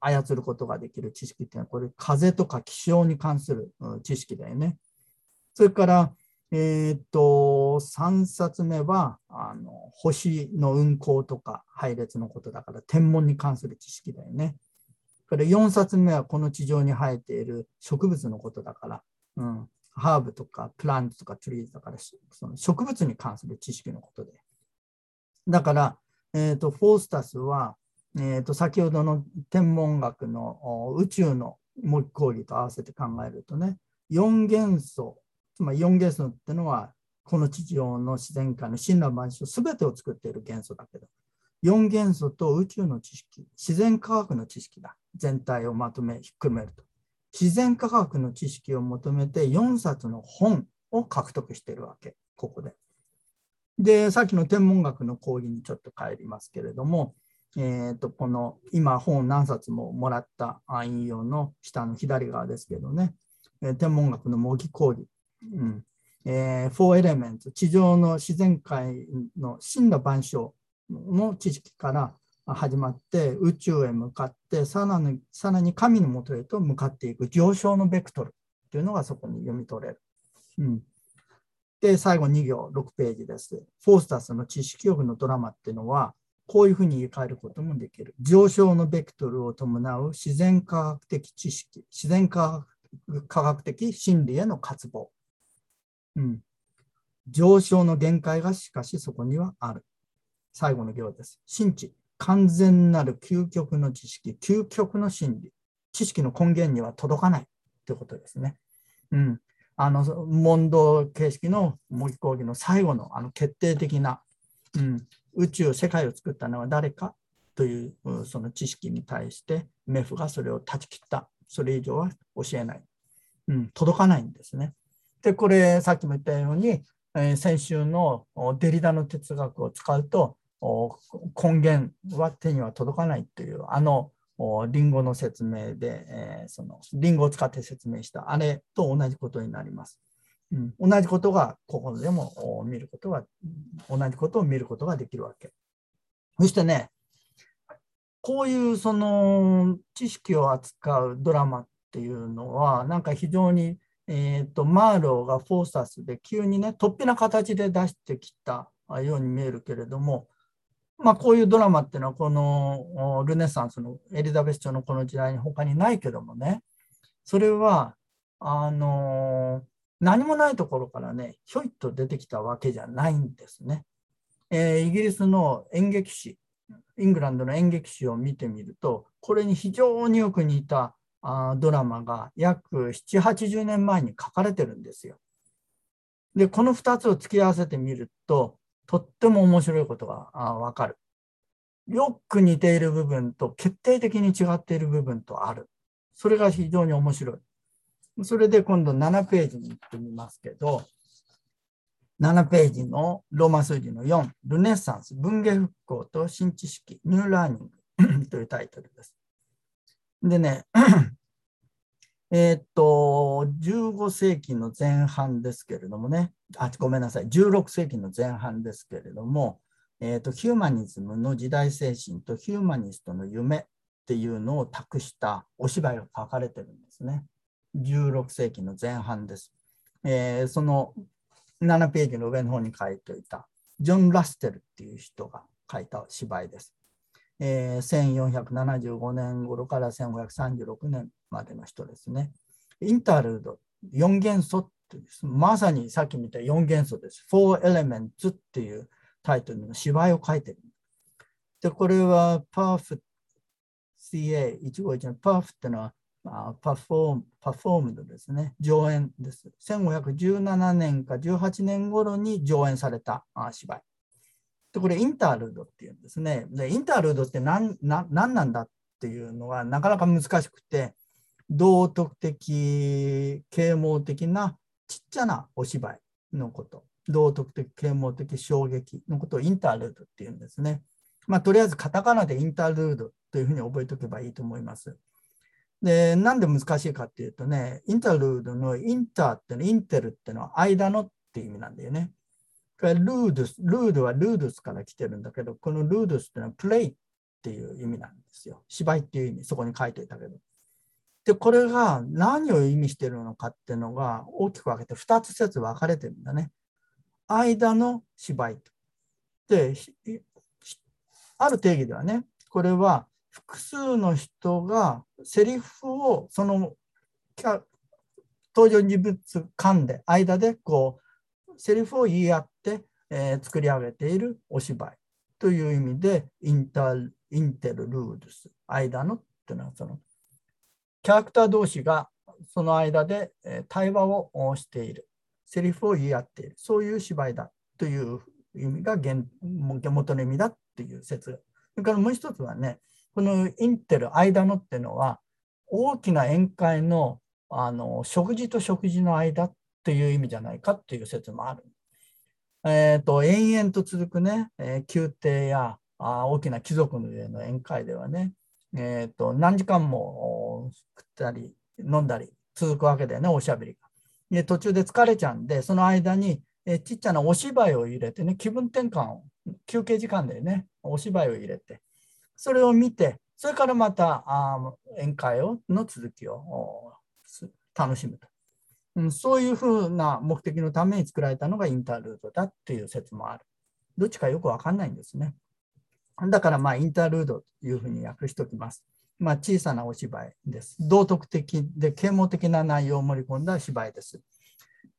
操ることができる知識っていうのは、これ風とか気象に関する知識だよね。それから、えっ、と、3冊目はあの星の運行とか配列のことだから天文に関する知識だよね。これ4冊目はこの地上に生えている植物のことだから、うん、ハーブとかプラントとかトリーズだからその植物に関する知識のことで。だから、えーと、フォースタスは、えーと、先ほどの天文学の宇宙の模擬講義と合わせて考えるとね、4元素つまり4元素ってのは、この地上の自然界の真羅万象すべてを作っている元素だけど、4元素と宇宙の知識、自然科学の知識だ。全体をまとめ、ひっくるめると。自然科学の知識を求めて4冊の本を獲得しているわけ、ここで。で、さっきの天文学の講義にちょっと帰りますけれども、えー、とこの今本何冊ももらった引用の下の左側ですけどね。え、天文学の模擬講義。うん。えー、4エレメンツ、地上の自然界の真の万象の知識から始まって宇宙へ向かってさらにさらに神のもとへと向かっていく上昇のベクトルというのがそこに読み取れる。うん、で、最後2行、6ページです。フォースタスの知識欲のドラマっていうのは、こういうふうに言い換えることもできる。上昇のベクトルを伴う自然科学的知識、自然科学的真理への渇望。うん、上昇の限界がしかしそこにはある。最後の行です。真知、完全なる究極の知識、究極の真理。知識の根源には届かないということですね。うん。あの、問答形式の模擬講義の最後のあの決定的な、うん、宇宙、世界を作ったのは誰かというその知識に対してメフがそれを断ち切った。それ以上は教えない。うん、届かないんですね。で、これ、さっきも言ったように、えー、先週のデリダの哲学を使うと、根源は手には届かないという、あのリンゴの説明で、えー、そのリンゴを使って説明したあれと同じことになります。うん、同じことがここでも見ることが、同じことを見ることができるわけ。そしてね、こういうその知識を扱うドラマっていうのは、なんか非常に、えーと、マーローがフォーサスで急にね、突飛な形で出してきたように見えるけれども、まあ、こういうドラマっていうのは、このルネサンスのエリザベス朝のこの時代に他にないけどもね、それは、あの何もないところからね、ひょいっと出てきたわけじゃないんですね。えー、イギリスの演劇史、イングランドの演劇史を見てみると、これに非常によく似たあドラマが約7、80年前に書かれてるんですよ。で、この2つを付き合わせてみると、とっても面白いことがわかる。よく似ている部分と決定的に違っている部分とある。それが非常に面白い。それで今度7ページに行ってみますけど、7ページのローマ数字の4、ルネッサンス、文芸復興と新知識、ニューラーニング (coughs) というタイトルです。でね、(coughs) え、っと、15世紀の前半ですけれどもね、あ、ごめんなさい、16世紀の前半ですけれども、えー、と、ヒューマニズムの時代精神とヒューマニストの夢っていうのを託したお芝居が書かれてるんですね。16世紀の前半です。えー、その7ページの上の方に書いておいた、ジョン・ラステルっていう人が書いた芝居です。えー、1475年頃から1536年までの人ですね。インタールード、4元素っ、まさにさっき見た4元素です。4 elements っていうタイトルの芝居を書いてる。で、これは PERF CA151 の PERF っていうのはパフォーム、パフォームドですね、上演です。1517年か18年頃に上演された芝居。で、これインタールードっていうんですね。で、インタールードって何何なんだっていうのはなかなか難しくて、道徳的、啓蒙的なちっちゃなお芝居のこと、道徳的、啓蒙的衝撃のことをインタールードっていうんですね。まあ、とりあえずカタカナでインタールードというふうに覚えておけばいいと思います。で、なんで難しいかっていうとね、インタールードのインターっての、インテルってのは間のっていう意味なんだよね。ルードス、ルードはルードスから来てるんだけど、このルードスっていうのはプレイっていう意味なんですよ。芝居っていう意味、そこに書いていたけど。で、これが何を意味しているのかっていうのが大きく分けて2つ説分かれてるんだね。間の芝居と。で、ある定義ではね、これは複数の人がセリフをその登場人物間で、間でこう、セリフを言い合って、えー、作り上げているお芝居という意味で、インタインテルルードス、間のっていうのはその、キャラクター同士がその間で対話をしている、セリフを言い合っている、そういう芝居だという意味が元の意味だっていう説。それからもう一つはね、このインテル、間のっていうのは、大きな宴会のあの食事と食事の間っていう意味じゃないかっていう説もある。えーと、延々と続くね、えー、宮廷やあ大きな貴族の上の宴会ではね、えーと、何時間も食ったり飲んだり続くわけだよね、おしゃべりが。で途中で疲れちゃうんで、その間に、え、ちっちゃなお芝居を入れてね、気分転換を、休憩時間でね、お芝居を入れて、それを見て、それからまたあ宴会をの続きを楽しむと、うん。そういうふうな目的のために作られたのがインタールートだっていう説もある。どっちかよくわかんないんですね。だからまあインタールードというふうに訳しておきます。まあ、小さなお芝居です。道徳的で啓蒙的な内容を盛り込んだ芝居です。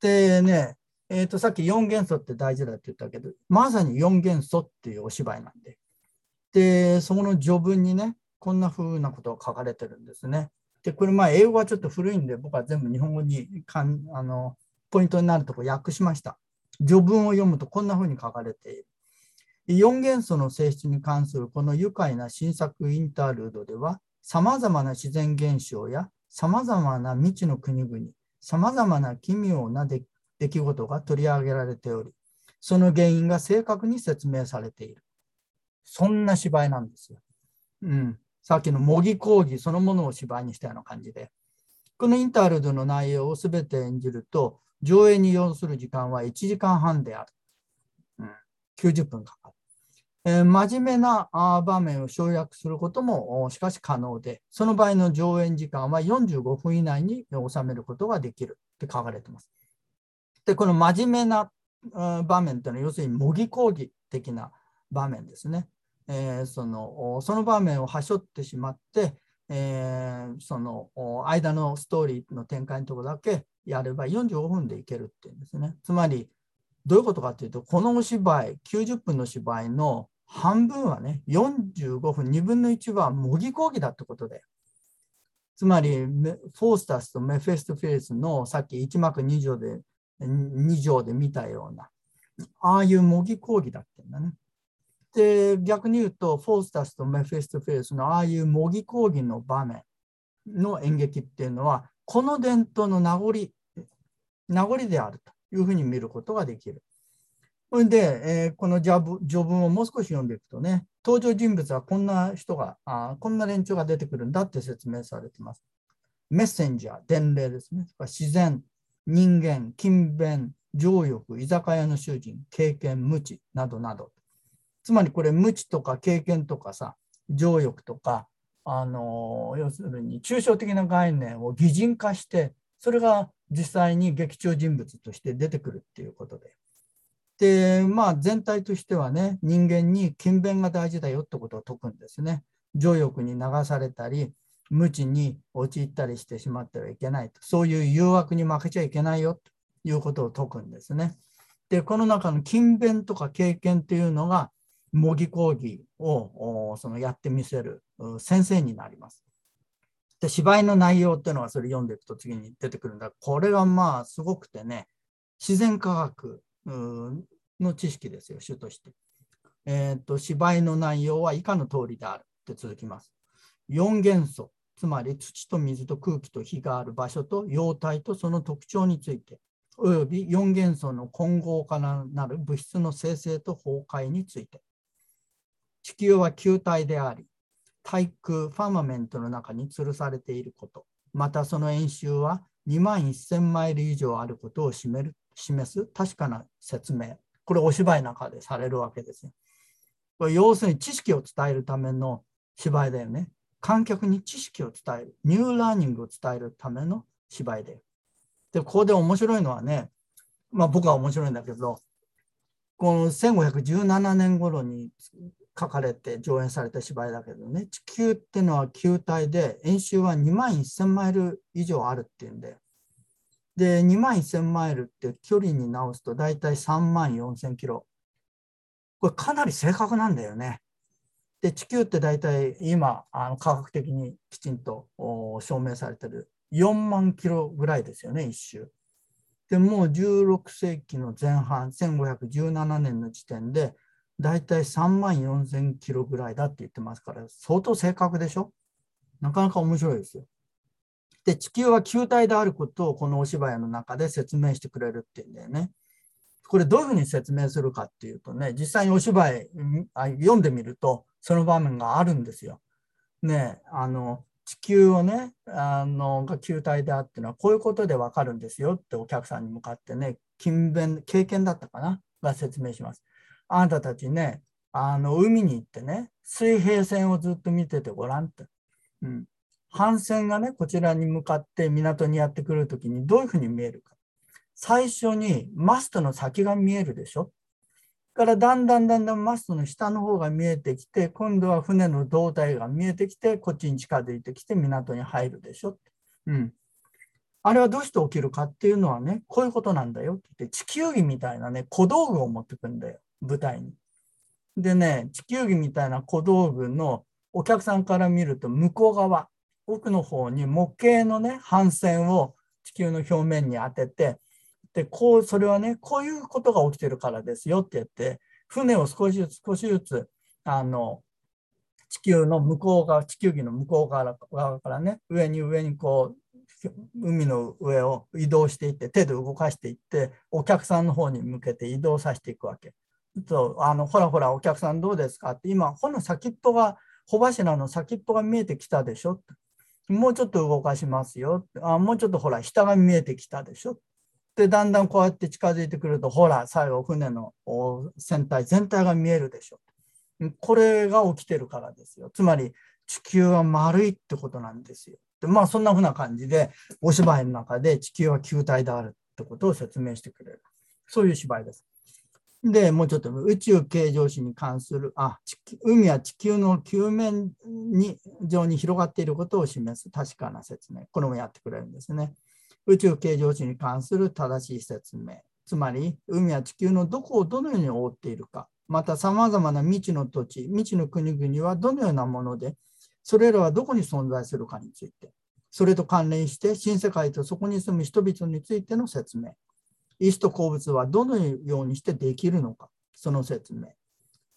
でね、えー、とさっき4元素って大事だって言ったけど、まさに4元素っていうお芝居なんで。で、そこの序文にね、こんな風なことが書かれてるんですね。で、これまあ英語はちょっと古いんで、僕は全部日本語にかんあのポイントになるとこ訳しました。序文を読むとこんな風に書かれている。4元素の性質に関するこの愉快な新作インタールードでは、さまざまな自然現象やさまざまな未知の国々、さまざまな奇妙な出来事が取り上げられており、その原因が正確に説明されている。そんな芝居なんですよ。うん。さっきの模擬講義そのものを芝居にしたような感じで。このインタールードの内容をすべて演じると、上映に要する時間は1時間半である。うん、90分かかる。えー、真面目な場面を省略することもしかし可能で、その場合の上演時間は45分以内に収めることができるって書かれてます。で、この真面目な場面というのは、要するに模擬講義的な場面ですね。えー、そのその場面をはしょってしまって、えー、その間のストーリーの展開のところだけやれば45分でいけるっていうんですね。つまり、どういうことかというと、このお芝居、90分の芝居の半分はね、45分、2分の1は模擬講義だってことで。つまり、フォースタスとメフェストフェイスのさっき1幕2条で、2条で見たような、ああいう模擬講義だってんだね。で、逆に言うと、フォースタスとメフェストフェイスのああいう模擬講義の場面の演劇っていうのは、この伝統の名残、名残であるというふうに見ることができる。それで、えー、この序文をもう少し読んでいくとね、登場人物はこんな人が、あこんな連中が出てくるんだって説明されてます。メッセンジャー、伝令ですね。自然、人間、勤勉、情欲、居酒屋の主人、経験、無知などなど。つまりこれ、無知とか経験とかさ、情欲とか、あの要するに抽象的な概念を擬人化して、それが実際に劇中人物として出てくるっていうことで。で、まあ全体としてはね、人間に勤勉が大事だよってことを説くんですね。情欲に流されたり、無知に陥ったりしてしまってはいけないと。そういう誘惑に負けちゃいけないよということを説くんですね。で、この中の勤勉とか経験というのが、模擬講義をそのやってみせる先生になります。で、芝居の内容っていうのはそれ読んでいくと次に出てくるんだ。これがまあすごくてね、自然科学の知識ですよ、主として。えーと、芝居の内容は以下の通りであるって続きます。4元素、つまり土と水と空気と火がある場所と様態とその特徴について、および4元素の混合からなる物質の生成と崩壊について。地球は球体であり、対空ファーマメントの中に吊るされていること、またその円周は2万1000マイル以上あることを示る示す確かな説明。これお芝居の中でされるわけですよ。これ要するに知識を伝えるための芝居だよね。観客に知識を伝える。ニューラーニングを伝えるための芝居だよ。で、ここで面白いのはね、まあ僕は面白いんだけど、この1517年頃に書かれて上演された芝居だけどね、地球ってのは球体で、円周は2万1000マイル以上あるっていうんで、で、2万1000マイルって距離に直すと大体3万4000キロ。これかなり正確なんだよね。で、地球って大体今、あの科学的にきちんと証明されてる4万キロぐらいですよね、一周。で、もう16世紀の前半、1517年の時点で、大体3万4000キロぐらいだって言ってますから、相当正確でしょ？なかなか面白いですよ。で、地球は球体であることをこのお芝居の中で説明してくれるっていうんだよね。これどういうふうに説明するかっていうとね、実際にお芝居読んでみると、その場面があるんですよ。ね、あの、地球をね、あの、が球体であってのはこういうことでわかるんですよってお客さんに向かってね、勤勉、経験だったかな？が説明します。あなたたちね、あの、海に行ってね、水平線をずっと見ててごらんって。うん。帆船がね、こちらに向かって港にやってくるときにどういうふうに見えるか。最初にマストの先が見えるでしょ。からだんだんだんだんマストの下の方が見えてきて、今度は船の胴体が見えてきて、こっちに近づいてきて港に入るでしょ。うん。あれはどうして起きるかっていうのはね、こういうことなんだよって言って、地球儀みたいなね、小道具を持ってくんだよ、舞台に。でね、地球儀みたいな小道具のお客さんから見ると向こう側、奥の方に模型のね、反線を地球の表面に当てて、で、こう、それはね、こういうことが起きてるからですよって言って、船を少しずつ少しずつ、あの、地球の向こう側、地球儀の向こう側からね、上に上にこう、海の上を移動していって、手で動かしていって、お客さんの方に向けて移動させていくわけ。とあのほらほら、お客さんどうですかって、今、この先っぽが、帆柱の先っぽが見えてきたでしょもうちょっと動かしますよ。あもうちょっとほら、下が見えてきたでしょで、だんだんこうやって近づいてくると、ほら、最後、船の船体全体が見えるでしょ。これが起きてるからですよ。つまり、地球は丸いってことなんですよ。でまあ、そんなふうな感じで、お芝居の中で地球は球体であるってことを説明してくれる。そういう芝居です。で、もうちょっと宇宙形状史に関する、あ、海は地球の球面に上に広がっていることを示す確かな説明。これもやってくれるんですね。宇宙形状史に関する正しい説明。つまり、海は地球のどこをどのように覆っているか、また様々な未知の土地、未知の国々はどのようなもので、それらはどこに存在するかについて、それと関連して新世界とそこに住む人々についての説明。石と鉱物はどのようにしてできるのか、その説明。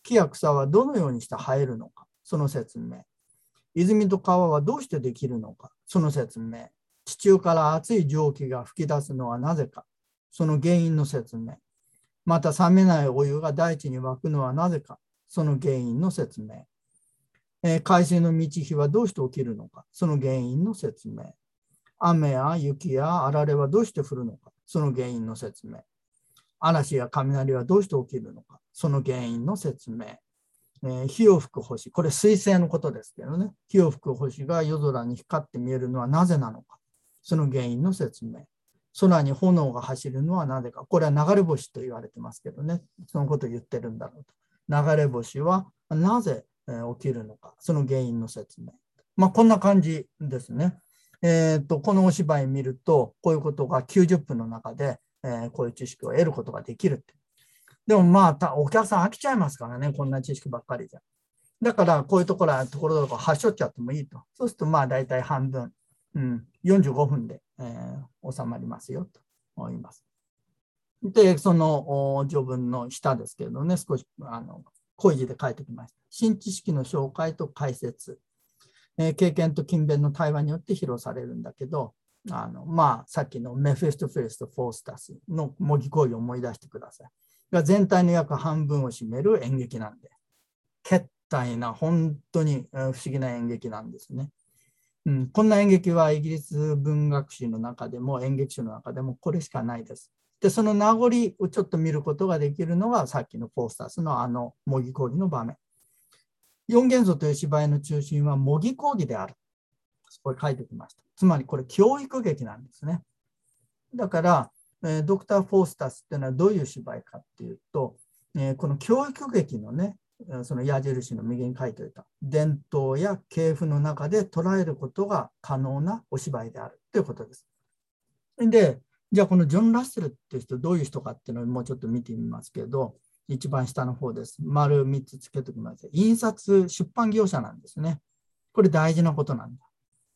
木や草はどのようにして生えるのか、その説明。泉と川はどうしてできるのか、その説明。地中から熱い蒸気が噴き出すのはなぜか、その原因の説明。また冷めないお湯が大地に湧くのはなぜか、その原因の説明。えー、海水の満ち干はどうして起きるのか、その原因の説明。雨や雪やあられはどうして降るのか、その原因の説明。嵐や雷はどうして起きるのか、その原因の説明。えー、火を吹く星、これ水星のことですけどね、火を吹く星が夜空に光って見えるのはなぜなのか、その原因の説明。空に炎が走るのはなぜか、これは流れ星と言われてますけどね、そのことを言ってるんだろうと。流れ星はなぜ起きるのか、その原因の説明。まあ、こんな感じですね。えーと、このお芝居見ると、こういうことが90分の中で、えー、こういう知識を得ることができるって。でもまあ、お客さん飽きちゃいますからね、こんな知識ばっかりじゃ。だから、こういうところはところどころ端折っちゃってもいいと。そうすると、まあ、大体半分、うん、45分で、えー、収まりますよと思います。で、その序文の下ですけれどね、少しあの濃い字で書いてきました。新知識の紹介と解説。え経験と勤勉の対話によって披露されるんだけど、あのまあ、さっきのメフェスト・フェスト・フォースタスの模擬講義を思い出してください。が全体の約半分を占める演劇なんで、決体な、本当に不思議な演劇なんですね。うん、こんな演劇はイギリス文学史の中でも演劇史の中でもこれしかないです。で、その名残をちょっと見ることができるのがさっきのフォースタスのあの模擬講義の場面。四元素という芝居の中心は模擬講義である。これ書いてきました。つまりこれ教育劇なんですね。だから、えドクター・フォースタスっていうのはどういう芝居かっていうと、えこの教育劇のね、その矢印の右に書いておいた伝統や系譜の中で捉えることが可能なお芝居であるということです。で、じゃあこのジョン・ラッセルっていう人どういう人かっていうのをもうちょっと見てみますけど、一番下の方です。丸3つつけておきます。印刷、出版業者なんですね。これ大事なことなんだ。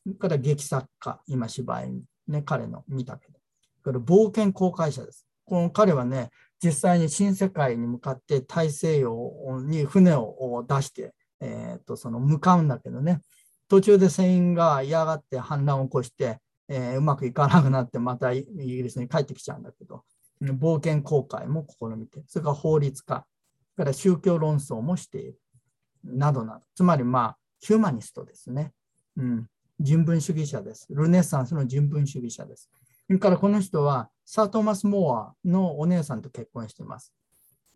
それから劇作家、今芝居、ね、彼の見たけど。これ冒険公開者です。この彼はね、実際に新世界に向かって大西洋に船を出して、えー、とその向かうんだけどね、途中で船員が嫌がって反乱を起こして、えー、うまくいかなくなってまたイギリスに帰ってきちゃうんだけど、冒険公開も試みて、それから法律家、から宗教論争もしている、などなど。つまり、まあ、ヒューマニストですね。うん。人文主義者です。ルネッサンスの人文主義者です。それからこの人は、サー・トーマス・モアのお姉さんと結婚しています。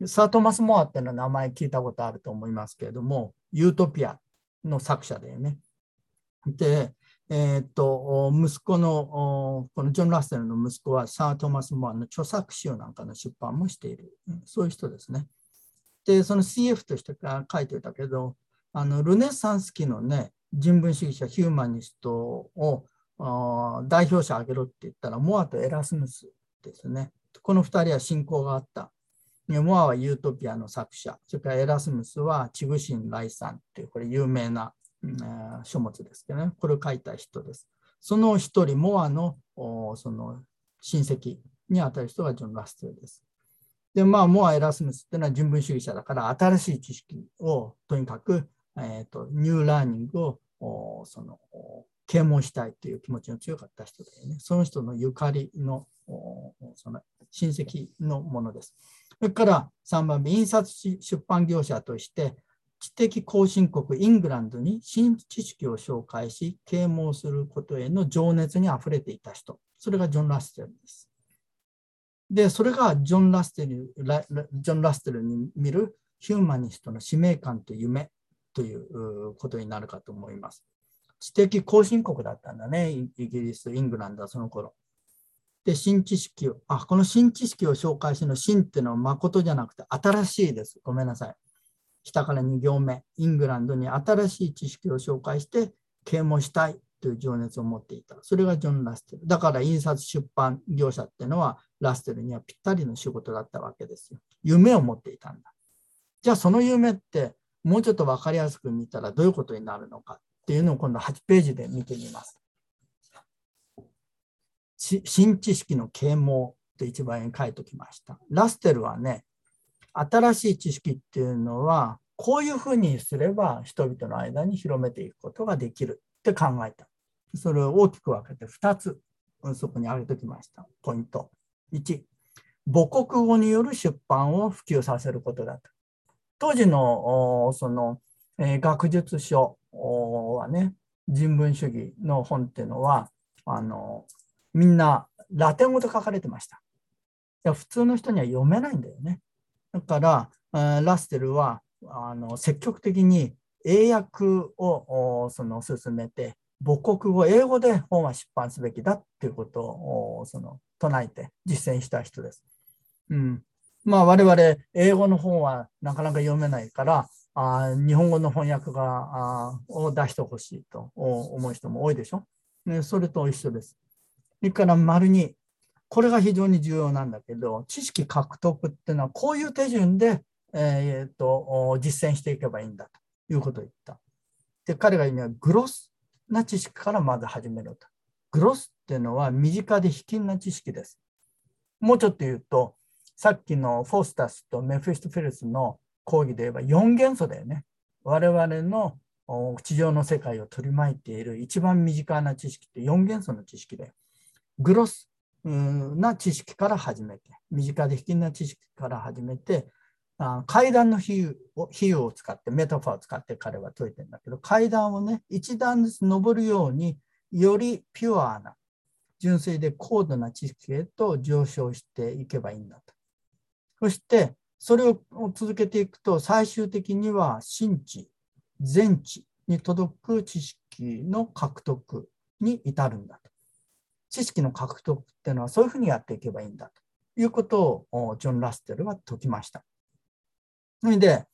サー・トーマス・モアっていうのは名前聞いたことあると思いますけれども、ユートピアの作者だよね。で、えー、っと、息子の、このジョン・ラッセルの息子はサー・トマス・モアの著作集なんかの出版もしている。そういう人ですね。で、その CF として書いてたけど、あのルネサンス期のね、人文主義者、ヒューマニストを代表者挙げろって言ったら、モアとエラスムスですね。この2人は信仰があった。モアはユートピアの作者、それからエラスムスはチグシン・ライさんっていう、これ有名な、書物ですけどね、これを書いた人です。その一人、モアのその親戚にあたる人がジョン・ラステルです。で、まあ、モア・エラスムスっていうのは人文主義者だから、新しい知識をとにかく、えーと、ニューラーニングをその啓蒙したいという気持ちの強かった人だよね。その人のゆかりのその親戚のものです。それから3番目、印刷出版業者として、知的後進国イングランドに新知識を紹介し、啓蒙することへの情熱にあふれていた人。それがジョン・ラステルです。で、それがジョン・ラステルジョン・ラステルに見るヒューマニストの使命感と夢ということになるかと思います。知的後進国だったんだね、イギリス、イングランドはその頃。で、新知識を、あ、この新知識を紹介しの新っていうのは誠じゃなくて新しいです。ごめんなさい。下から2行目、イングランドに新しい知識を紹介して啓蒙したいという情熱を持っていた。それがジョン・ラステル。だから印刷出版業者っていうのはラステルにはぴったりの仕事だったわけですよ。夢を持っていたんだ。じゃあその夢ってもうちょっと分かりやすく見たらどういうことになるのか？っていうのを今度8ページで見てみます。新知識の啓蒙と一番に書いておきました。ラステルはね、新しい知識っていうのは、こういうふうにすれば人々の間に広めていくことができるって考えた。それを大きく分けて2つ、そこに挙げておきました。ポイント。1、母国語による出版を普及させることだと。当時のその、え、学術書はね、人文主義の本っていうのは、あのみんなラテン語で書かれてました。いや普通の人には読めないんだよね。だから、ラステルはあの積極的に英訳をその進めて、母国語、英語で本は出版すべきだっていうことをその唱えて実践した人です。うん、まあ我々、英語の本はなかなか読めないから、あ日本語の翻訳があを出してほしいと思う人も多いでしょ？ね、それと一緒です。それから丸に、これが非常に重要なんだけど、知識獲得っていうのはこういう手順で、えーと、実践していけばいいんだということを言った。で、彼が言うにはグロスな知識からまず始めろと。グロスっていうのは身近で卑近な知識です。もうちょっと言うと、さっきのフォースタスとメフィストフェルスの講義で言えば4元素だよね。我々の地上の世界を取り巻いている一番身近な知識って4元素の知識で、グロスな知識から始めて、身近で卑近な知識から始めて、あ階段の比喩を比喩を使って、メタファーを使って彼は説いてるんだけど、階段をね、一段ずつ登るように、よりピュアな、純粋で高度な知識へと上昇していけばいいんだと。そして、それを続けていくと、最終的には真知、全知に届く知識の獲得に至るんだと。知識の獲得っていうのはそういうふうにやっていけばいいんだということをジョン・ラステルは説きました。それで、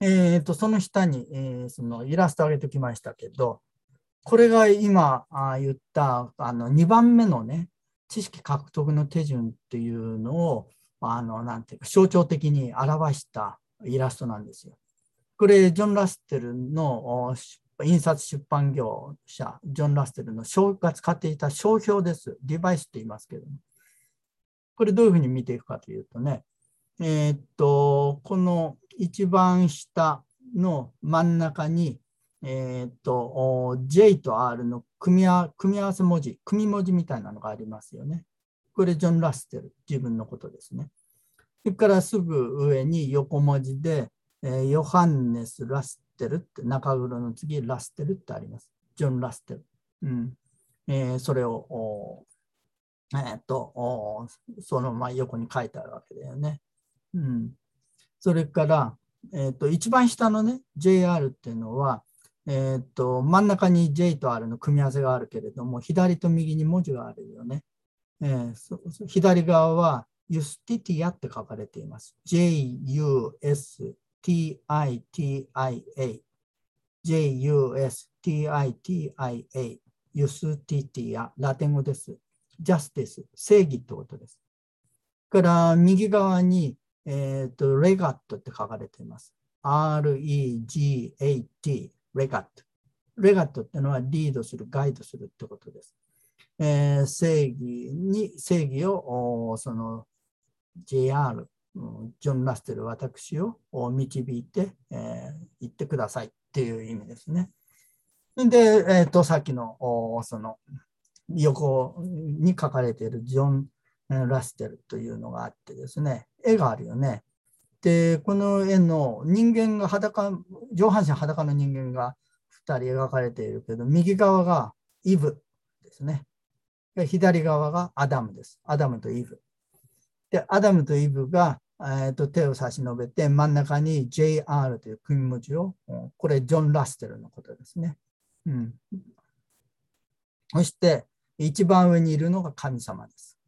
えーと、その下に、えー、そのイラストを上げておきましたけど、これが今言ったあの2番目のね、知識獲得の手順っていうのを、あのなんていうか象徴的に表したイラストなんですよ。これ、ジョン・ラステルの印刷出版業者、ジョン・ラステルのが使っていた商標です。デバイスって言いますけども。これどういうふうに見ていくかというとね、えー、っと、この一番下の真ん中に、えー、っと、J と R の組み合わせ文字、組文字みたいなのがありますよね。これ、ジョン・ラステル、自分のことですね。それからすぐ上に横文字で、えー、ヨハンネス・ラステルって、中黒の次、ラステルってあります。ジョン・ラステル。うんえー、それを、えー、っと、そのま横に書いてあるわけだよね。うん、それから、えーと、一番下のね JR っていうのは、えーと、真ん中に J と R の組み合わせがあるけれども左と右に文字があるよね。えー、左側はユスティティアって書かれています。JUS T-I-T-I-A、J-U-S-T-I-T-I-A、ユスティティア、ラテン語です。ジャスティス、正義ってことです。から右側に、えっ、ー、と、レガットって書かれています。R-E-G-A-T、レガット。レガットってのはリードする、ガイドするってことです。えー、正義に、正義を、その JR、ジョン・ラステル、私を導いて、えー、行ってくださいっていう意味ですね。で、え、ー、と、さっきの、その、横に書かれているジョン・ラステルというのがあってですね、絵があるよね。で、この絵の人間が裸、上半身裸の人間が2人描かれているけど、右側がイブですね。左側がアダムです。アダムとイブ。で、アダムとイブが、えー、と手を差し伸べて、真ん中に JR という組文字を、これジョン・ラステルのことですね。うん、そして、一番上にいるのが神様です。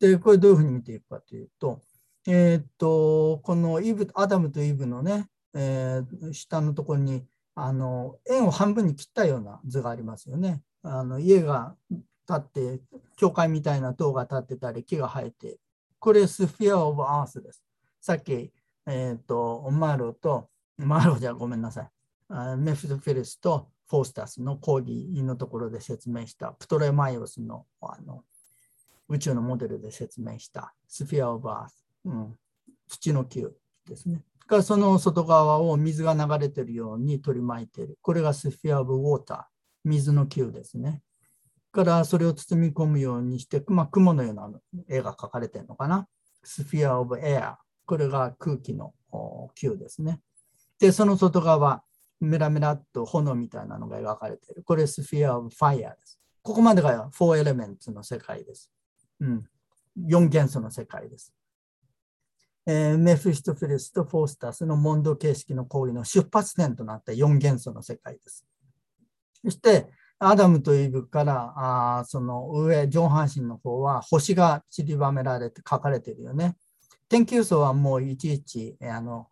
で、これどういうふうに見ていくかというと、えっ、ー、と、このイブ、アダムとイブのね、えー、下のところに、あの、円を半分に切ったような図がありますよね。あの家が建って、教会みたいな塔が建ってたり、木が生えて、これスフィア・オブ・アースです。さっき、えっ、ー、と、マーロと、マーロじゃごめんなさい。メフィドフィリスとフォースタスの講義のところで説明したプトレマイオスのあの宇宙のモデルで説明したスフィア・オブ・アース、うん、土の球ですね。がその外側を水が流れてるように取り巻いている。これがスフィア・オブ・ウォーター、水の球ですね。からそれを包み込むようにして、まあ、雲のような絵が描かれてるのかな。スフィア・オブ・エア。これが空気の球ですね。で、その外側、メラメラっと炎みたいなのが描かれている。これスフィア・オブ・ファイアです。ここまでが4エレメンツの世界です。うん。4元素の世界です。えー、メフィストフィリスとフォースタスのモンド形式の行為の出発点となった4元素の世界です。そして、アダムとイブからあその上、上半身の方は星が散りばめられて書かれてるよね。天球層はもういちいちあの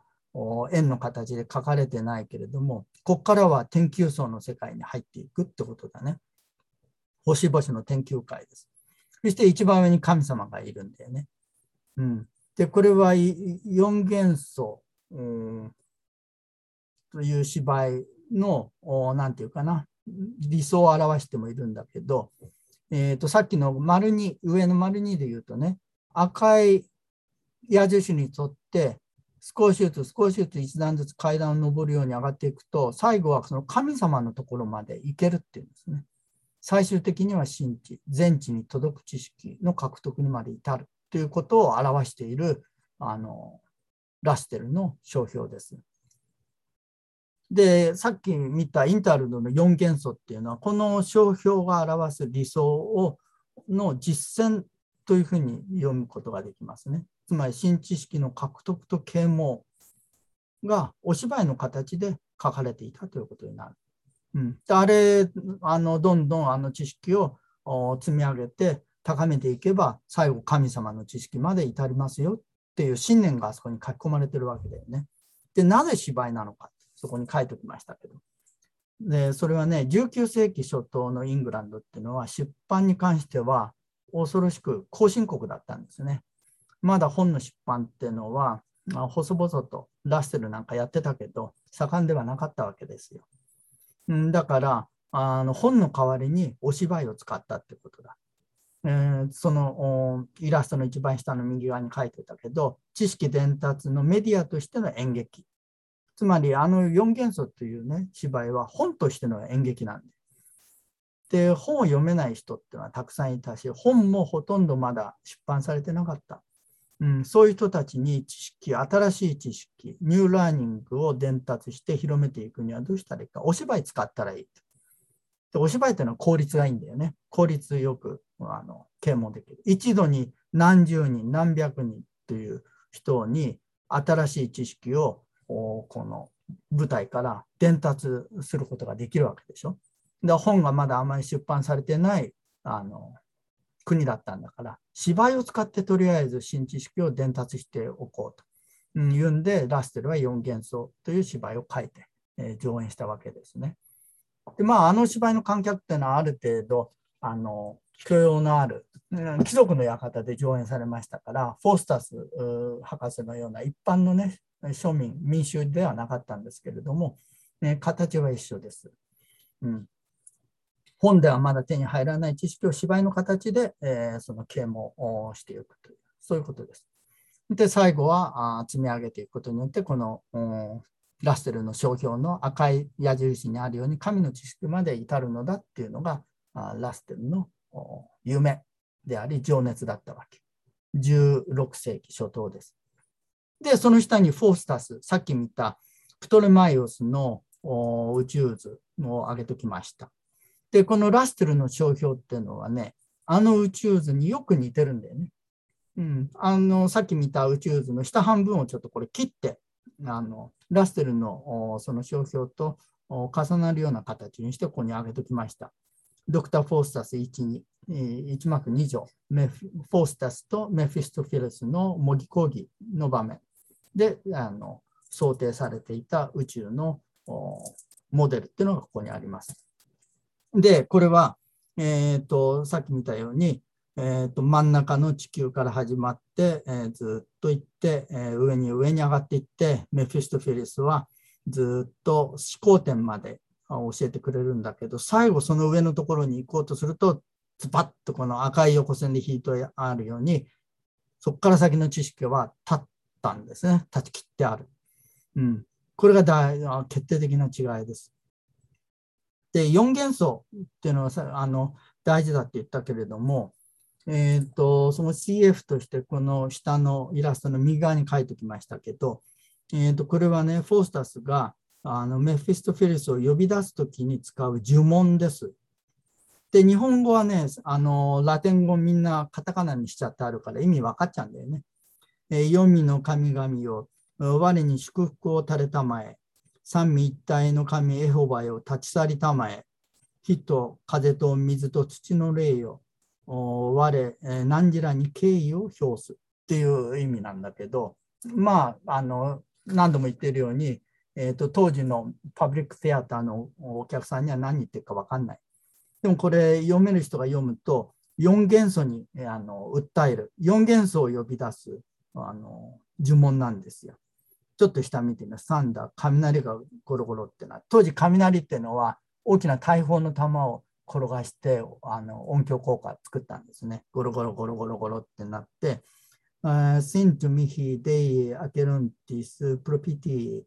円の形で書かれてないけれども、ここからは天球層の世界に入っていくってことだね。星々の天球界です。そして一番上に神様がいるんだよね。うん、で、これは4元素、うん、という芝居の、なんていうかな、理想を表してもいるんだけど、えー、とさっきの丸2、上の丸2で言うとね、赤い矢印に沿って少しずつ少しずつ一段ずつ階段を上るように上がっていくと、最後はその神様のところまで行けるっていうんですね。最終的には神知、全知に届く知識の獲得にまで至るということを表しているあのラステルの商標です。で、さっき見たインタールドの4元素っていうのは、この商標が表す理想をの実践というふうに読むことができますね。つまり新知識の獲得と啓蒙がお芝居の形で書かれていたということになる。うん、あれあのどんどんあの知識を積み上げて高めていけば最後神様の知識まで至りますよっていう信念があそこに書き込まれてるわけだよね。でなぜ芝居なのかそこに書いておきましたけど。でそれはね19世紀初頭のイングランドっていうのは出版に関しては恐ろしく後進国だったんですね。まだ本の出版っていうのは、まあ、細々とラッセルなんかやってたけど盛んではなかったわけですよ。んだからあの本の代わりにお芝居を使ったってことだ。えー、そのイラストの一番下の右側に書いてたけど知識伝達のメディアとしての演劇つまりあの4元素というね芝居は本としての演劇なんでで、本を読めない人っていうのはたくさんいたし、本もほとんどまだ出版されてなかった。うん、そういう人たちに知識、新しい知識、ニューラーニングを伝達して広めていくにはどうしたらいいか。お芝居使ったらいい。でお芝居っていうのは効率がいいんだよね。効率よくあの啓蒙できる。一度に何十人、何百人という人に新しい知識をこの舞台から伝達することができるわけでしょ。で本がまだあまり出版されてないあの国だったんだから芝居を使ってとりあえず新知識を伝達しておこうと言うんで、ラステルは4元素という芝居を書いて、えー、上演したわけですね。で、まあ、あの芝居の観客っていうのはある程度、あの、許容のある、貴族の館で上演されましたから、フォースタス博士のような一般のね、庶民、民衆ではなかったんですけれども、ね、形は一緒です。うん、本ではまだ手に入らない知識を芝居の形で、えー、その啓蒙をしていくという、そういうことです。で、最後はあ積み上げていくことによって、この、ラッセルの商標の赤い矢印にあるように神の知識まで至るのだっていうのがあラステルの夢であり情熱だったわけ。16世紀初頭です。で、その下にフォースタス、さっき見たプトレマイオスの宇宙図を挙げてきました。で、このラステルの商標っていうのはね、あの宇宙図によく似てるんだよね。うん、あのさっき見た宇宙図の下半分をちょっとこれ切ってあのラステルのその商標と重なるような形にしてここに上げておきました。ドクター・フォースタス1、1幕2条、メフォースタスとメフィストフィルスの模擬講義の場面であの想定されていた宇宙のモデルっていうのがここにあります。で、これは、えーと、さっき見たように、えーと、真ん中の地球から始まって、えー、ずっと行って、えー、上に上に上がっていってメフィストフィリスはずっと思考点まで教えてくれるんだけど最後その上のところに行こうとするとズバッとこの赤い横線で引いてあるようにそこから先の知識は立ったんですね断ち切ってある、うん、これが大決定的な違いですで4元素っていうのはさあの大事だって言ったけれどもえーと、その CF としてこの下のイラストの右側に書いてきましたけど、えーと、これはね、フォースタスがあのメフィストフェリスを呼び出すときに使う呪文です。で、日本語はね、あのラテン語みんなカタカナにしちゃってあるから意味分かっちゃうんだよね。えー、黄泉の神々を我に祝福を垂れたまえ、三位一体の神エホバよ立ち去りたまえ、火と風と水と土の霊よ、我、何時らに敬意を表す。っていう意味なんだけど、まあ、あの何度も言ってるように、えーと、当時のパブリックテアターのお客さんには何言ってるか分かんない。でもこれ読める人が読むと4元素にあの訴える。4元素を呼び出す。あの呪文なんですよ。ちょっと下見てみます。サンダー、雷がゴロゴロってな。当時雷っていうのは大きな大砲の弾を転がしてあの音響効果作ったんですね。ゴロゴロゴロゴロゴロってなって、Sint mihi dei acherontis propiti,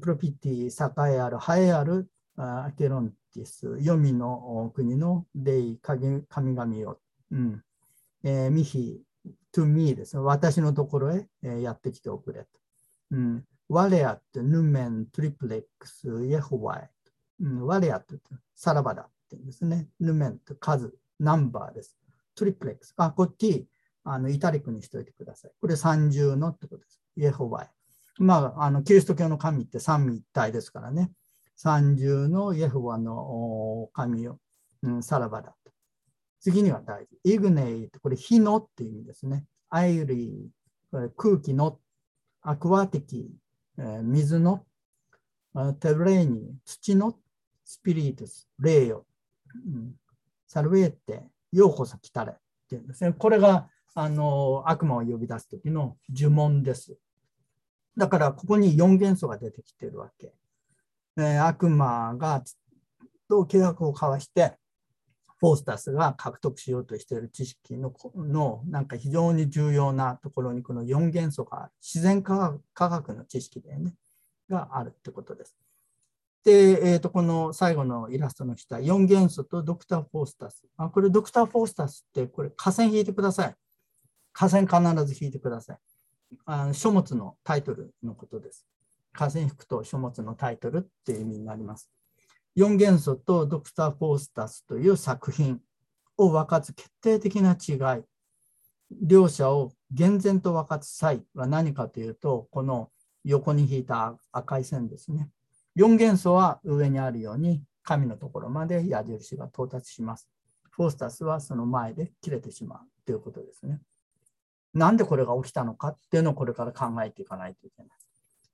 propiti 栄えある、栄えあるアケロンティス、黄泉の国のデイ、神々を、うん、えー、ミヒ、to me です。私のところへ、やってきておくれと。うん、我あって、ヌメン、トリプレックス、イエホワイ。うん、我あって、さらばだ。って言うんですね。ルメント、数、ナンバーです。トリプレックス。あ、こっち、あのイタリックにしておいてください。これ三重のってことです。イエホバイ。まあ、あのキリスト教の神って三位一体ですからね。三重のイエホバの神を、うん、さらばだ。次には大事。イグネイトこれ火のっていう意味ですね。アイリー、空気の、アクアティキ、え、水の、テレーニ土の、スピリトス、霊よ。うん、サルベーテ、ようこそ来たれっていうんですね。これがあの悪魔を呼び出す時の呪文です。だからここに4元素が出てきてるわけ。えー、悪魔がと契約を交わして、フォースタスが獲得しようとしている知識ののなんか非常に重要なところにこの4元素がある。自然科学の知識でね、があるってことです。で、えー、とこの最後のイラストの下、4元素とドクター・フォースタス。あこれ、ドクター・フォースタスって、これ、河川引いてください。河川必ず引いてください。あの書物のタイトルのことです。河川引くと書物のタイトルっていう意味になります。4元素とドクター・フォースタスという作品を分かつ決定的な違い。両者を厳然と分かつ際は何かというと、この横に引いた赤い線ですね。4元素は上にあるように神のところまで矢印が到達します。フォースタスはその前で切れてしまうということですね。なんでこれが起きたのかっていうのをこれから考えていかないといけない。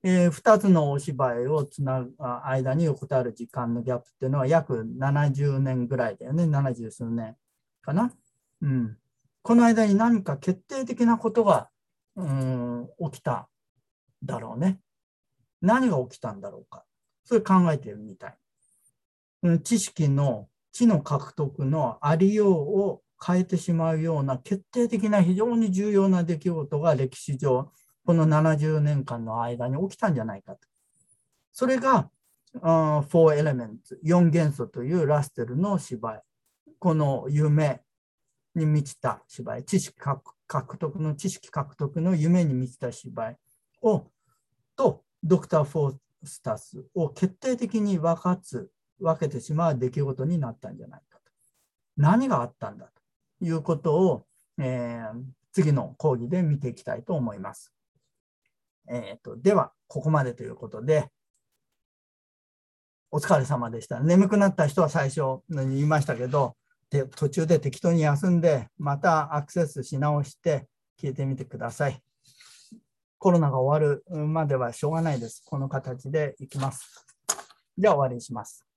えー、2つのお芝居をつなぐ間に横たわる時間のギャップっていうのは約70年ぐらいだよね、70数年かな。うん、この間に何か決定的なことがうん起きただろうね。何が起きたんだろうか。それ考えてるみたい。うん、知識の知の獲得のありようを変えてしまうような決定的な非常に重要な出来事が歴史上この70年間の間に起きたんじゃないかと。それが、uh, Four Elements、4元素というラステルの芝居。この夢に満ちた芝居、知識獲得の知識獲得の夢に満ちた芝居を、と、ドクター・フォースタスを決定的に分かつ、分けてしまう出来事になったんじゃないかと。何があったんだということを、えー、次の講義で見ていきたいと思います。えーと、では、ここまでということで、お疲れ様でした。眠くなった人は最初に言いましたけど、で途中で適当に休んで、またアクセスし直して聞いてみてください。コロナが終わるまではしょうがないです。この形でいきます。じゃあ終わりにします。